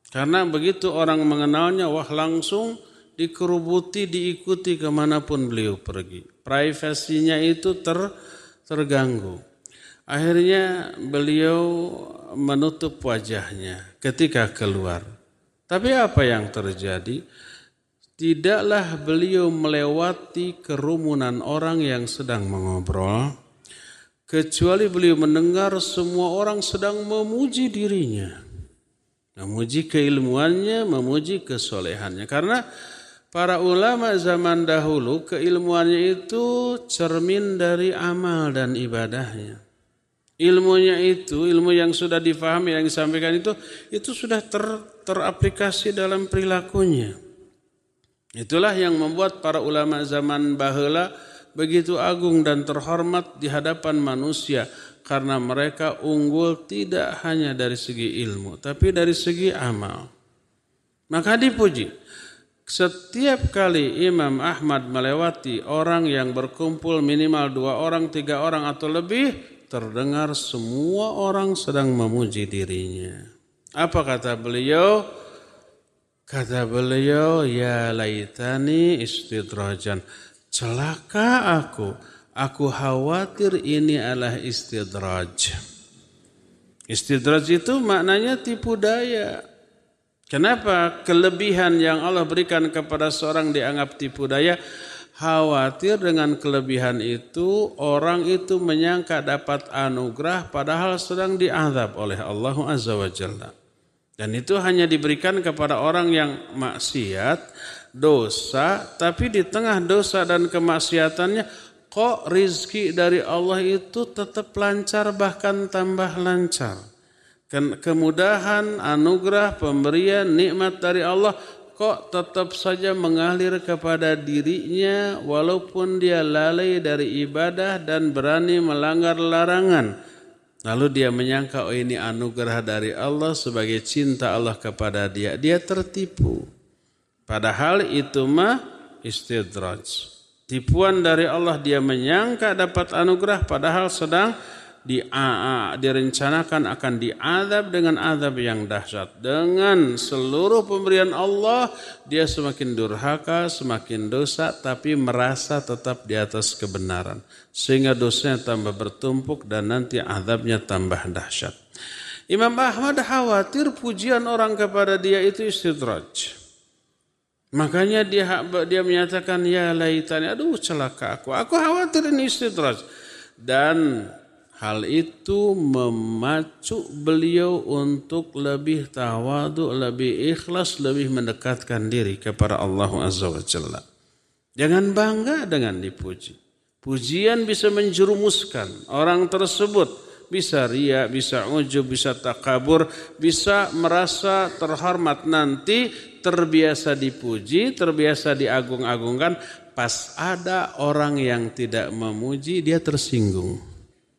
Karena begitu orang mengenalnya, wah langsung dikerubuti, diikuti ke mana pun beliau pergi. Privasinya itu ter, terganggu. Akhirnya beliau menutup wajahnya ketika keluar. Tapi apa yang terjadi? Tidaklah beliau melewati kerumunan orang yang sedang mengobrol, kecuali beliau mendengar semua orang sedang memuji dirinya. Memuji keilmuannya, memuji kesolehannya. Karena para ulama zaman dahulu keilmuannya itu cermin dari amal dan ibadahnya ilmunya itu, ilmu yang sudah difahami, yang disampaikan itu, itu sudah ter, teraplikasi dalam perilakunya. Itulah yang membuat para ulama zaman bahula begitu agung dan terhormat di hadapan manusia karena mereka unggul tidak hanya dari segi ilmu tapi dari segi amal. Maka dipuji. Setiap kali Imam Ahmad melewati orang yang berkumpul minimal dua orang, tiga orang atau lebih, terdengar semua orang sedang memuji dirinya. Apa kata beliau? Kata beliau, ya laitani istidrajan. Celaka aku, aku khawatir ini adalah istidraj. Istidraj itu maknanya tipu daya. Kenapa kelebihan yang Allah berikan kepada seorang dianggap tipu daya? Khawatir dengan kelebihan itu orang itu menyangka dapat anugerah padahal sedang diazab oleh Allah Azza wa Jalla. Dan itu hanya diberikan kepada orang yang maksiat, dosa, tapi di tengah dosa dan kemaksiatannya kok rizki dari Allah itu tetap lancar bahkan tambah lancar. Kemudahan, anugerah, pemberian, nikmat dari Allah kok tetap saja mengalir kepada dirinya walaupun dia lalai dari ibadah dan berani melanggar larangan. Lalu dia menyangka oh ini anugerah dari Allah sebagai cinta Allah kepada dia. Dia tertipu. Padahal itu mah istidraj. Tipuan dari Allah dia menyangka dapat anugerah padahal sedang di, direncanakan akan diadab dengan adab yang dahsyat. Dengan seluruh pemberian Allah, dia semakin durhaka, semakin dosa, tapi merasa tetap di atas kebenaran. Sehingga dosanya tambah bertumpuk dan nanti adabnya tambah dahsyat. Imam Ahmad khawatir pujian orang kepada dia itu istidraj. Makanya dia dia menyatakan ya laitani aduh celaka aku. Aku khawatir ini istidraj. Dan Hal itu memacu beliau untuk lebih tawadu, lebih ikhlas, lebih mendekatkan diri kepada Allah Azza wa Jalla. Jangan bangga dengan dipuji. Pujian bisa menjerumuskan orang tersebut bisa ria, bisa ujub, bisa takabur, bisa merasa terhormat nanti terbiasa dipuji, terbiasa diagung-agungkan, pas ada orang yang tidak memuji dia tersinggung.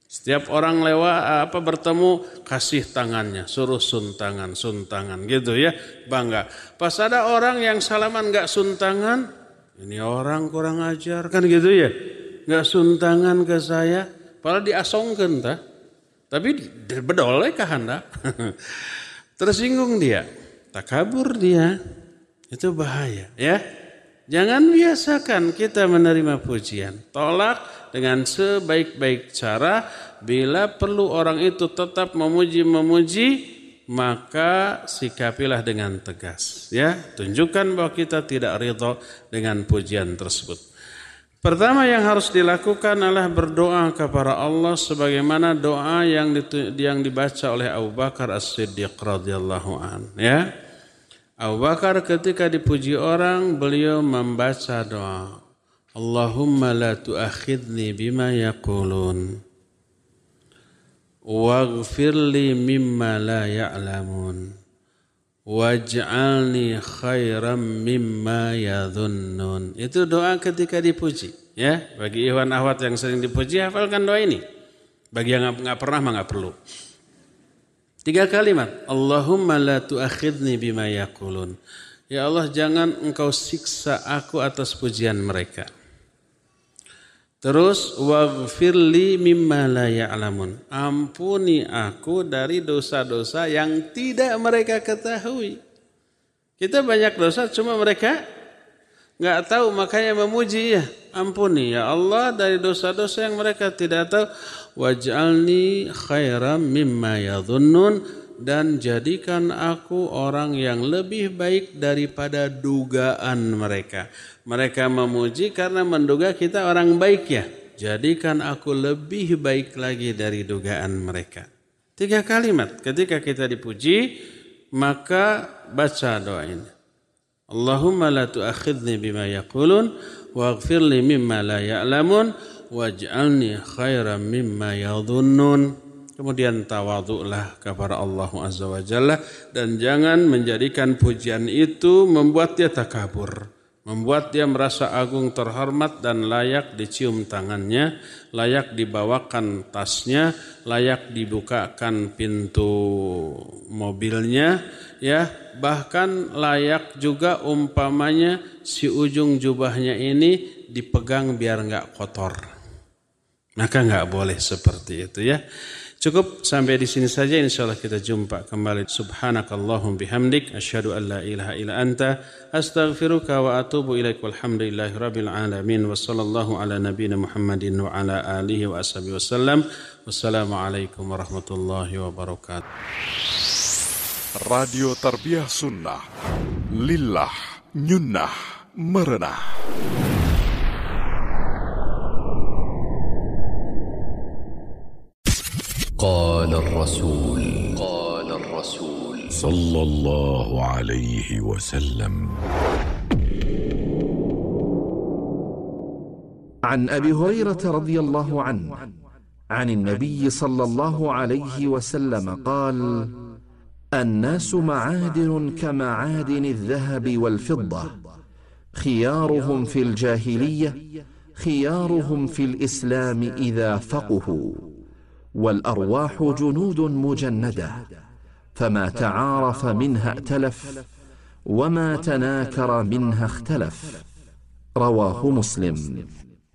Setiap orang lewat apa bertemu kasih tangannya, suruh suntangan, suntangan gitu ya, bangga. Pas ada orang yang salaman nggak suntangan, ini orang kurang ajar kan gitu ya, nggak suntangan ke saya, padahal diasongkan ta. Tapi bedoleh kah anda? Tersinggung dia, tak kabur dia, itu bahaya ya. Jangan biasakan kita menerima pujian, tolak dengan sebaik-baik cara. Bila perlu orang itu tetap memuji-memuji maka sikapilah dengan tegas ya. Tunjukkan bahwa kita tidak ridho dengan pujian tersebut Pertama yang harus dilakukan adalah berdoa kepada Allah sebagaimana doa yang yang dibaca oleh Abu Bakar As-Siddiq radhiyallahu an ya. Abu Bakar ketika dipuji orang beliau membaca doa Allahumma la tuakhidni bima yaqulun waghfir li mimma la ya'lamun waj'alni khairam mimma yadhunnun. Itu doa ketika dipuji ya. Bagi ikhwan ahwat yang sering dipuji hafalkan doa ini. Bagi yang nggak pernah mah nggak perlu. Tiga kalimat Allahumma la tuakhidni bima yaqulun ya Allah jangan engkau siksa aku atas pujian mereka Terus waghfirli mimma la ya'lamun. Ampuni aku dari dosa-dosa yang tidak mereka ketahui. Kita banyak dosa cuma mereka nggak tahu makanya memuji ya. Ampuni ya Allah dari dosa-dosa yang mereka tidak tahu. Waj'alni khairam mimma yadhunnun dan jadikan aku orang yang lebih baik daripada dugaan mereka. Mereka memuji karena menduga kita orang baik ya. Jadikan aku lebih baik lagi dari dugaan mereka. Tiga kalimat. Ketika kita dipuji, maka baca doa ini. Allahumma la tuakhidni bima yaqulun waghfir li mimma la ya'lamun waj'alni khairan mimma yadhunnun. Kemudian tawaduklah kepada Allah Azza wa Jalla dan jangan menjadikan pujian itu membuat dia takabur membuat dia merasa agung terhormat dan layak dicium tangannya, layak dibawakan tasnya, layak dibukakan pintu mobilnya, ya, bahkan layak juga umpamanya si ujung jubahnya ini dipegang biar nggak kotor. Maka nggak boleh seperti itu ya. Cukup sampai di sini saja. Insyaallah kita jumpa kembali. Subhanakallahum bihamdik. Asyhadu an la ilaha illa anta. Astaghfiruka wa atubu ilaik. Walhamdulillahi rabbil alamin. Wa sallallahu ala nabiyyina Muhammadin wa ala alihi wa ashabihi wasallam wassalamu alaikum warahmatullahi wabarakatuh. Radio Tarbiyah Sunnah. Lillah Nyunnah Merenah قال الرسول. قال الرسول. صلى الله عليه وسلم. عن أبي هريرة رضي الله عنه عن النبي صلى الله عليه وسلم قال الناس معادن كمعادن الذهب والفضة خيارهم في الجاهلية خيارهم في الإسلام إذا فقهوا. والارواح جنود مجنده فما تعارف منها ائتلف وما تناكر منها اختلف رواه مسلم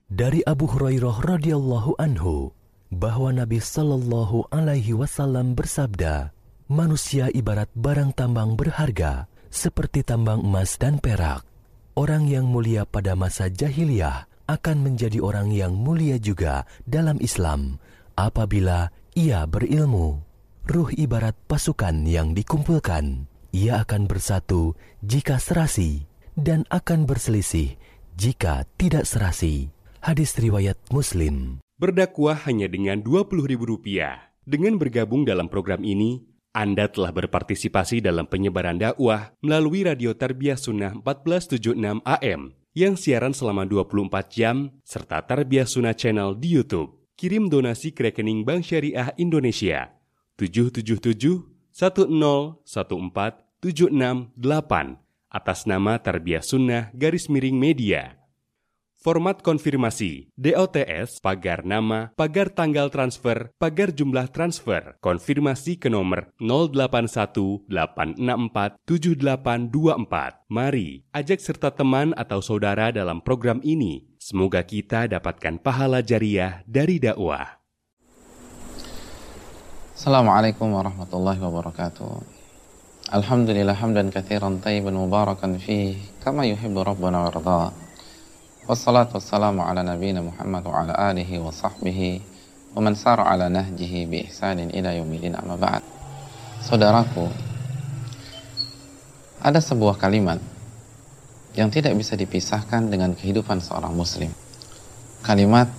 Dari Abu Hurairah radhiyallahu anhu bahwa Nabi Shallallahu alaihi wasallam bersabda, manusia ibarat barang tambang berharga seperti tambang emas dan perak. Orang yang mulia pada masa jahiliyah akan menjadi orang yang mulia juga dalam Islam apabila ia berilmu. Ruh ibarat pasukan yang dikumpulkan. Ia akan bersatu jika serasi dan akan berselisih jika tidak serasi. Hadis riwayat Muslim. Berdakwah hanya dengan Rp20.000. Dengan bergabung dalam program ini, Anda telah berpartisipasi dalam penyebaran dakwah melalui Radio Tarbiyah Sunnah 1476 AM yang siaran selama 24 jam serta Tarbiyah Sunnah Channel di YouTube. Kirim donasi ke rekening Bank Syariah Indonesia 777 1014 768 atas nama Tarbiyah Sunnah garis miring media. Format konfirmasi DOTS pagar nama, pagar tanggal transfer, pagar jumlah transfer. Konfirmasi ke nomor 0818647824. Mari ajak serta teman atau saudara dalam program ini. Semoga kita dapatkan pahala jariah dari dakwah. Assalamualaikum warahmatullahi wabarakatuh. Alhamdulillah hamdan kathiran tayyiban mubarakan fih kama yuhibbu rabbuna warda. Wassalatu wassalamu ala nabiyina Muhammad wa ala alihi wa sahbihi wa man sara ala nahjihi bi ihsanin ila yaumil ba'd. Saudaraku, ada sebuah kalimat yang tidak bisa dipisahkan dengan kehidupan seorang muslim. Kalimat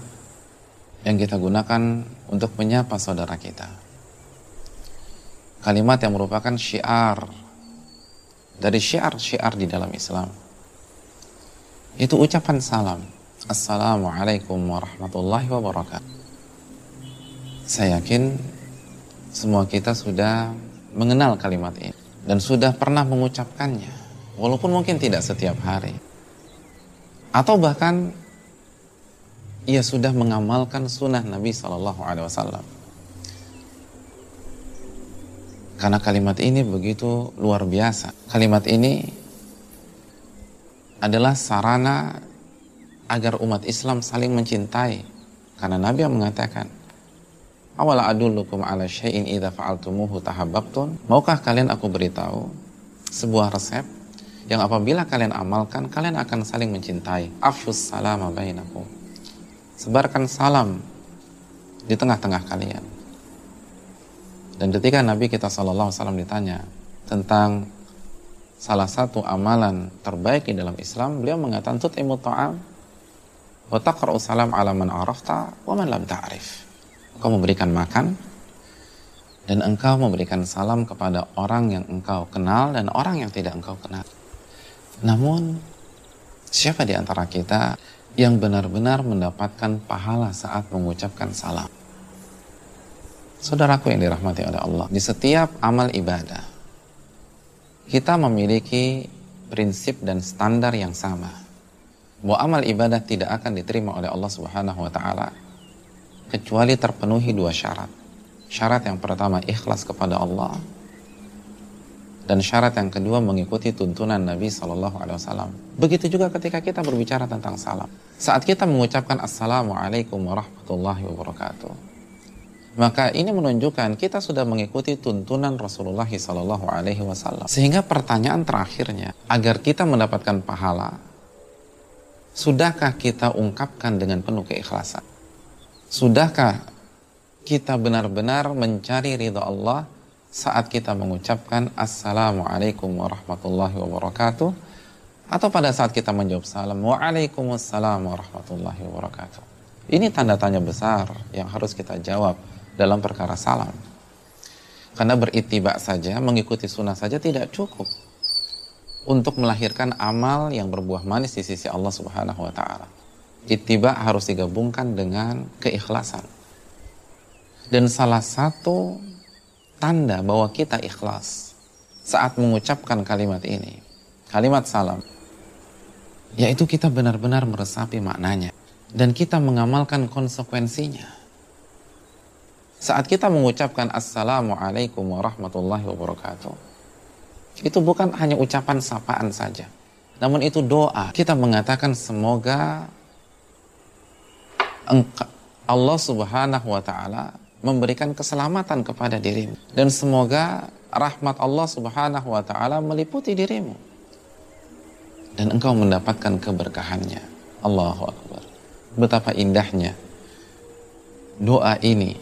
yang kita gunakan untuk menyapa saudara kita. Kalimat yang merupakan syiar dari syiar-syiar di dalam Islam itu ucapan salam. Assalamualaikum warahmatullahi wabarakatuh. Saya yakin semua kita sudah mengenal kalimat ini dan sudah pernah mengucapkannya, walaupun mungkin tidak setiap hari, atau bahkan ia sudah mengamalkan sunnah Nabi Shallallahu Alaihi Wasallam. Karena kalimat ini begitu luar biasa. Kalimat ini adalah sarana agar umat Islam saling mencintai. Karena Nabi yang mengatakan, Awala adullukum ala syai'in idha fa'altumuhu tahabbabtun. Maukah kalian aku beritahu sebuah resep yang apabila kalian amalkan, kalian akan saling mencintai. Afshus salama bainakum. Sebarkan salam di tengah-tengah kalian. Dan ketika Nabi kita Wasallam ditanya tentang salah satu amalan terbaik di dalam Islam, beliau mengatakan tut'imu ta'am wa salam ala man arafta wa man lam ta'rif. Engkau memberikan makan dan engkau memberikan salam kepada orang yang engkau kenal dan orang yang tidak engkau kenal. Namun siapa di antara kita yang benar-benar mendapatkan pahala saat mengucapkan salam? Saudaraku yang dirahmati oleh Allah, di setiap amal ibadah kita memiliki prinsip dan standar yang sama. Bahwa amal ibadah tidak akan diterima oleh Allah Subhanahu wa taala kecuali terpenuhi dua syarat. Syarat yang pertama ikhlas kepada Allah dan syarat yang kedua mengikuti tuntunan Nabi Shallallahu Alaihi Wasallam. Begitu juga ketika kita berbicara tentang salam. Saat kita mengucapkan Assalamualaikum warahmatullahi wabarakatuh maka ini menunjukkan kita sudah mengikuti tuntunan Rasulullah Sallallahu Alaihi Wasallam. Sehingga pertanyaan terakhirnya, agar kita mendapatkan pahala, sudahkah kita ungkapkan dengan penuh keikhlasan? Sudahkah kita benar-benar mencari ridha Allah saat kita mengucapkan Assalamualaikum warahmatullahi wabarakatuh atau pada saat kita menjawab salam Waalaikumsalam warahmatullahi wabarakatuh. Ini tanda tanya besar yang harus kita jawab dalam perkara salam. Karena beritibak saja, mengikuti sunnah saja tidak cukup untuk melahirkan amal yang berbuah manis di sisi Allah Subhanahu wa taala. Ittiba harus digabungkan dengan keikhlasan. Dan salah satu tanda bahwa kita ikhlas saat mengucapkan kalimat ini, kalimat salam, yaitu kita benar-benar meresapi maknanya dan kita mengamalkan konsekuensinya. Saat kita mengucapkan Assalamualaikum warahmatullahi wabarakatuh, itu bukan hanya ucapan sapaan saja, namun itu doa. Kita mengatakan semoga Allah Subhanahu wa taala memberikan keselamatan kepada dirimu dan semoga rahmat Allah Subhanahu wa taala meliputi dirimu dan engkau mendapatkan keberkahannya. Allahu akbar. Betapa indahnya doa ini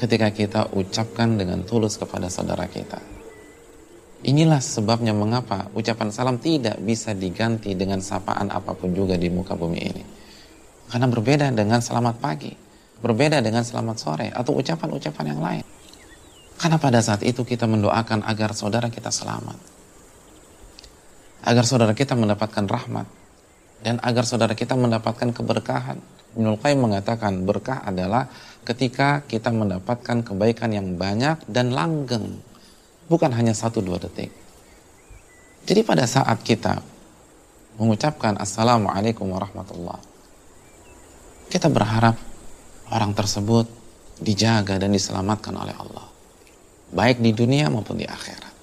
ketika kita ucapkan dengan tulus kepada saudara kita. Inilah sebabnya mengapa ucapan salam tidak bisa diganti dengan sapaan apa pun juga di muka bumi ini. Karena berbeda dengan selamat pagi, berbeda dengan selamat sore, atau ucapan-ucapan yang lain. Karena pada saat itu kita mendoakan agar saudara kita selamat. Agar saudara kita mendapatkan rahmat. dan agar saudara kita mendapatkan keberkahan. Ibnul Qayyim mengatakan berkah adalah ketika kita mendapatkan kebaikan yang banyak dan langgeng. Bukan hanya satu dua detik. Jadi pada saat kita mengucapkan Assalamualaikum warahmatullah. Kita berharap orang tersebut dijaga dan diselamatkan oleh Allah. Baik di dunia maupun di akhirat.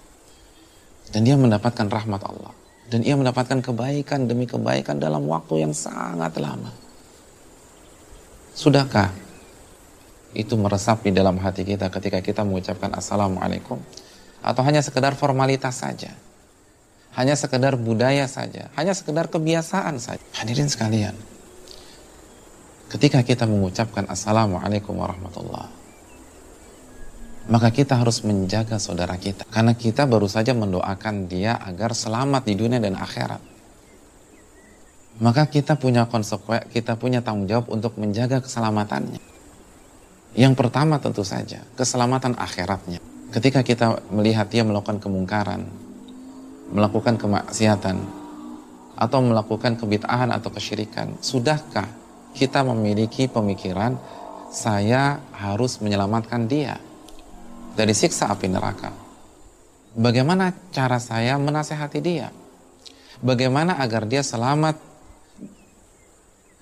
Dan dia mendapatkan rahmat Allah. Dan ia mendapatkan kebaikan demi kebaikan dalam waktu yang sangat lama. Sudahkah itu meresap di dalam hati kita ketika kita mengucapkan Assalamualaikum? Atau hanya sekedar formalitas saja? Hanya sekedar budaya saja? Hanya sekedar kebiasaan saja? Hadirin sekalian, ketika kita mengucapkan Assalamualaikum warahmatullah, maka kita harus menjaga saudara kita. Karena kita baru saja mendoakan dia agar selamat di dunia dan akhirat. Maka kita punya konsekuensi, kita punya tanggung jawab untuk menjaga keselamatannya. Yang pertama tentu saja, keselamatan akhiratnya. Ketika kita melihat dia melakukan kemungkaran, melakukan kemaksiatan, atau melakukan kebitahan atau kesyirikan, sudahkah kita memiliki pemikiran saya harus menyelamatkan dia? dari siksa api neraka. Bagaimana cara saya menasehati dia? Bagaimana agar dia selamat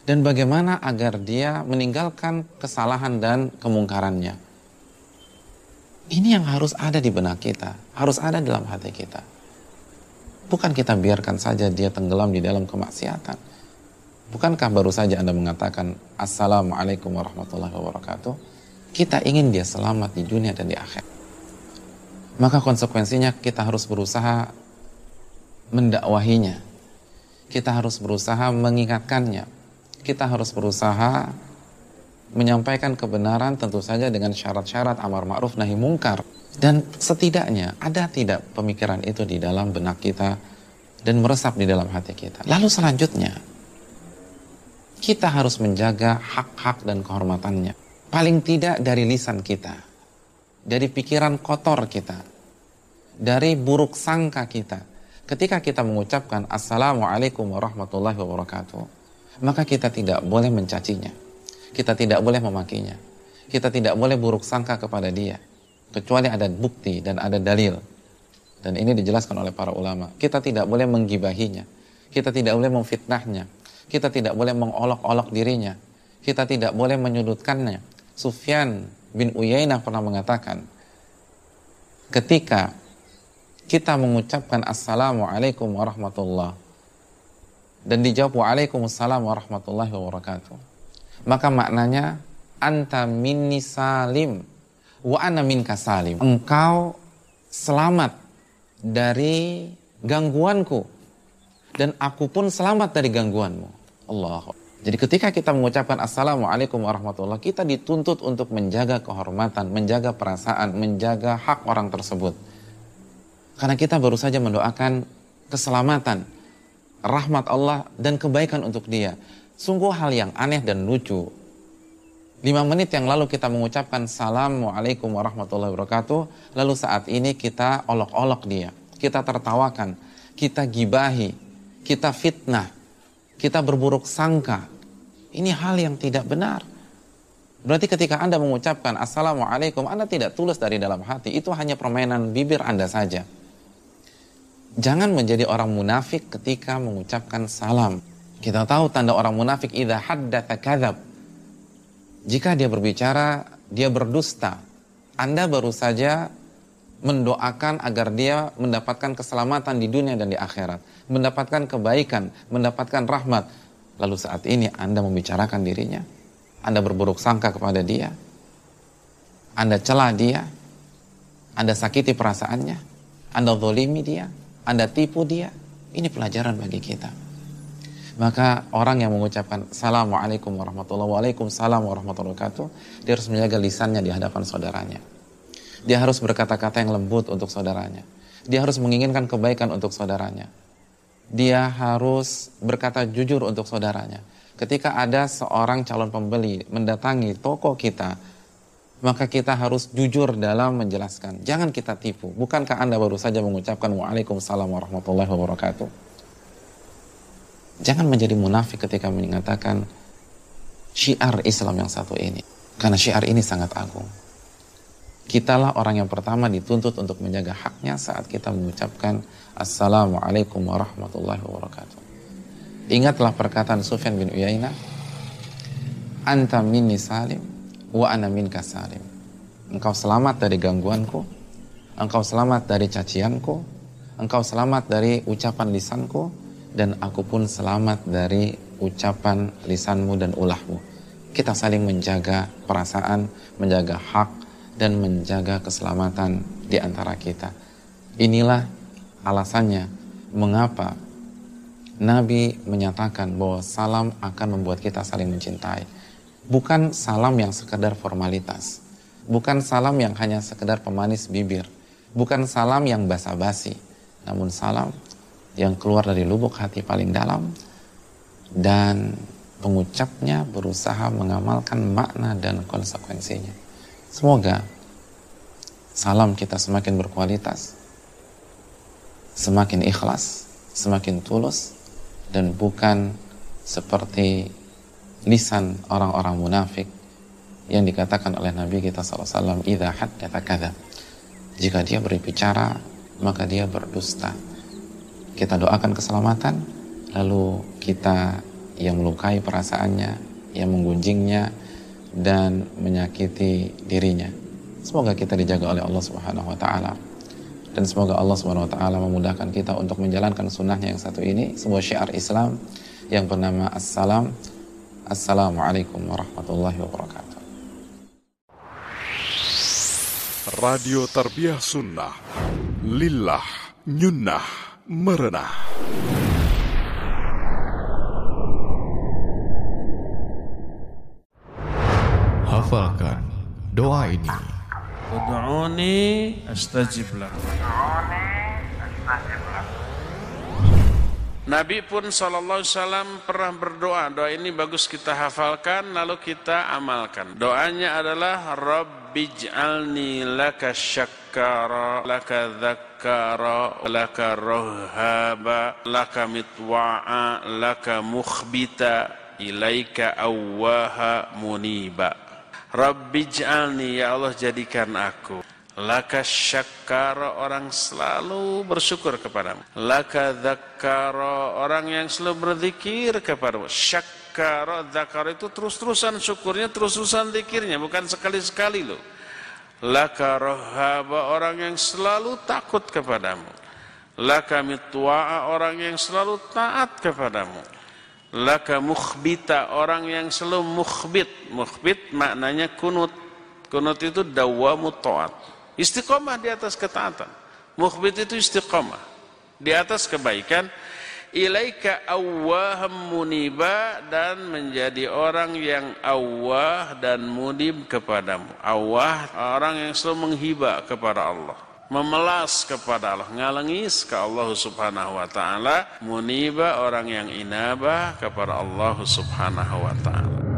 dan bagaimana agar dia meninggalkan kesalahan dan kemungkarannya. Ini yang harus ada di benak kita, harus ada dalam hati kita. Bukan kita biarkan saja dia tenggelam di dalam kemaksiatan. Bukankah baru saja Anda mengatakan Assalamualaikum warahmatullahi wabarakatuh? kita ingin dia selamat di dunia dan di akhir. Maka konsekuensinya kita harus berusaha mendakwahinya. Kita harus berusaha mengingatkannya. Kita harus berusaha menyampaikan kebenaran tentu saja dengan syarat-syarat amar ma'ruf nahi mungkar. Dan setidaknya ada tidak pemikiran itu di dalam benak kita dan meresap di dalam hati kita. Lalu selanjutnya, kita harus menjaga hak-hak dan kehormatannya paling tidak dari lisan kita, dari pikiran kotor kita, dari buruk sangka kita. Ketika kita mengucapkan Assalamualaikum warahmatullahi wabarakatuh, maka kita tidak boleh mencacinya. Kita tidak boleh memakinya. Kita tidak boleh buruk sangka kepada dia. Kecuali ada bukti dan ada dalil. Dan ini dijelaskan oleh para ulama. Kita tidak boleh menggibahinya. Kita tidak boleh memfitnahnya. Kita tidak boleh mengolok-olok dirinya. Kita tidak boleh menyudutkannya Sufyan bin Uyainah pernah mengatakan, ketika kita mengucapkan Assalamualaikum warahmatullah dan dijawab Waalaikumsalam warahmatullahi wabarakatuh, maka maknanya anta minni salim wa ana minka salim. Engkau selamat dari gangguanku dan aku pun selamat dari gangguanmu. Allah jadi ketika kita mengucapkan Assalamualaikum warahmatullah, kita dituntut untuk menjaga kehormatan, menjaga perasaan, menjaga hak orang tersebut. Karena kita baru saja mendoakan keselamatan, rahmat Allah dan kebaikan untuk dia. Sungguh hal yang aneh dan lucu. Lima menit yang lalu kita mengucapkan Assalamualaikum warahmatullahi wabarakatuh. Lalu saat ini kita olok-olok dia. Kita tertawakan. Kita gibahi. Kita fitnah. Kita berburuk sangka ini hal yang tidak benar. Berarti ketika Anda mengucapkan Assalamualaikum, Anda tidak tulus dari dalam hati. Itu hanya permainan bibir Anda saja. Jangan menjadi orang munafik ketika mengucapkan salam. Kita tahu tanda orang munafik idha haddatha kadhab. Jika dia berbicara, dia berdusta. Anda baru saja mendoakan agar dia mendapatkan keselamatan di dunia dan di akhirat. Mendapatkan kebaikan, mendapatkan rahmat Lalu saat ini Anda membicarakan dirinya, Anda berburuk sangka kepada dia, Anda celah dia, Anda sakiti perasaannya, Anda zolimi dia, Anda tipu dia. Ini pelajaran bagi kita. Maka orang yang mengucapkan Assalamualaikum warahmatullahi wabarakatuh, warahmatullahi wabarakatuh, dia harus menjaga lisannya di hadapan saudaranya. Dia harus berkata-kata yang lembut untuk saudaranya. Dia harus menginginkan kebaikan untuk saudaranya dia harus berkata jujur untuk saudaranya. Ketika ada seorang calon pembeli mendatangi toko kita, maka kita harus jujur dalam menjelaskan. Jangan kita tipu. Bukankah Anda baru saja mengucapkan Waalaikumsalam warahmatullahi wabarakatuh? Jangan menjadi munafik ketika mengatakan syiar Islam yang satu ini. Karena syiar ini sangat agung. Kitalah orang yang pertama dituntut untuk menjaga haknya saat kita mengucapkan Assalamualaikum warahmatullahi wabarakatuh. Ingatlah perkataan Sufyan bin Uyainah, Anta minni salim, wa ana minka salim. Engkau selamat dari gangguanku, engkau selamat dari cacianku, engkau selamat dari ucapan lisanku, dan aku pun selamat dari ucapan lisanmu dan ulahmu. Kita saling menjaga perasaan, menjaga hak, dan menjaga keselamatan di antara kita. Inilah alasannya mengapa Nabi menyatakan bahwa salam akan membuat kita saling mencintai. Bukan salam yang sekedar formalitas. Bukan salam yang hanya sekedar pemanis bibir. Bukan salam yang basa-basi. Namun salam yang keluar dari lubuk hati paling dalam dan pengucapnya berusaha mengamalkan makna dan konsekuensinya. Semoga salam kita semakin berkualitas, semakin ikhlas, semakin tulus, dan bukan seperti lisan orang-orang munafik yang dikatakan oleh Nabi kita SAW, "Idza haddatsa kadza." Jika dia berbicara, maka dia berdusta kita doakan keselamatan, lalu kita yang melukai perasaannya, yang menggunjingnya, dan menyakiti dirinya. Semoga kita dijaga oleh Allah Subhanahu wa taala. Dan semoga Allah Subhanahu wa taala memudahkan kita untuk menjalankan sunnahnya yang satu ini, sebuah syiar Islam yang bernama Assalam. Assalamualaikum warahmatullahi wabarakatuh. Radio Tarbiyah Sunnah Lillah Nyunnah merenah. Hafalkan doa ini. Ud'uni astajib. Nabi pun Sallallahu Alaihi Wasallam pernah berdoa. Doa ini bagus kita hafalkan lalu kita amalkan. Doanya adalah Rabbij'alni laka syakkara laka dhak zakara laka rohaba laka mitwa'a laka mukhbita ilaika awwaha muniba Rabbij'alni ya Allah jadikan aku Laka syakara orang selalu bersyukur kepadamu. Laka zakara orang yang selalu berzikir kepadamu. Syakara zakara itu terus-terusan syukurnya, terus-terusan zikirnya, bukan sekali-sekali loh laka rohaba orang yang selalu takut kepadamu laka mitwa'a orang yang selalu taat kepadamu laka mukhbita orang yang selalu mukhbit. Mukhbit maknanya kunut. Kunut itu dawamu taat. Istiqomah di atas ketaatan. Mukhbit itu istiqomah. Di atas kebaikan. Ilaika awwaham muniba dan menjadi orang yang awwah dan munib kepadamu. Awwah orang yang selalu menghibah kepada Allah memelas kepada Allah ngalengis ke Allah subhanahu wa ta'ala muniba orang yang inabah kepada Allah subhanahu wa ta'ala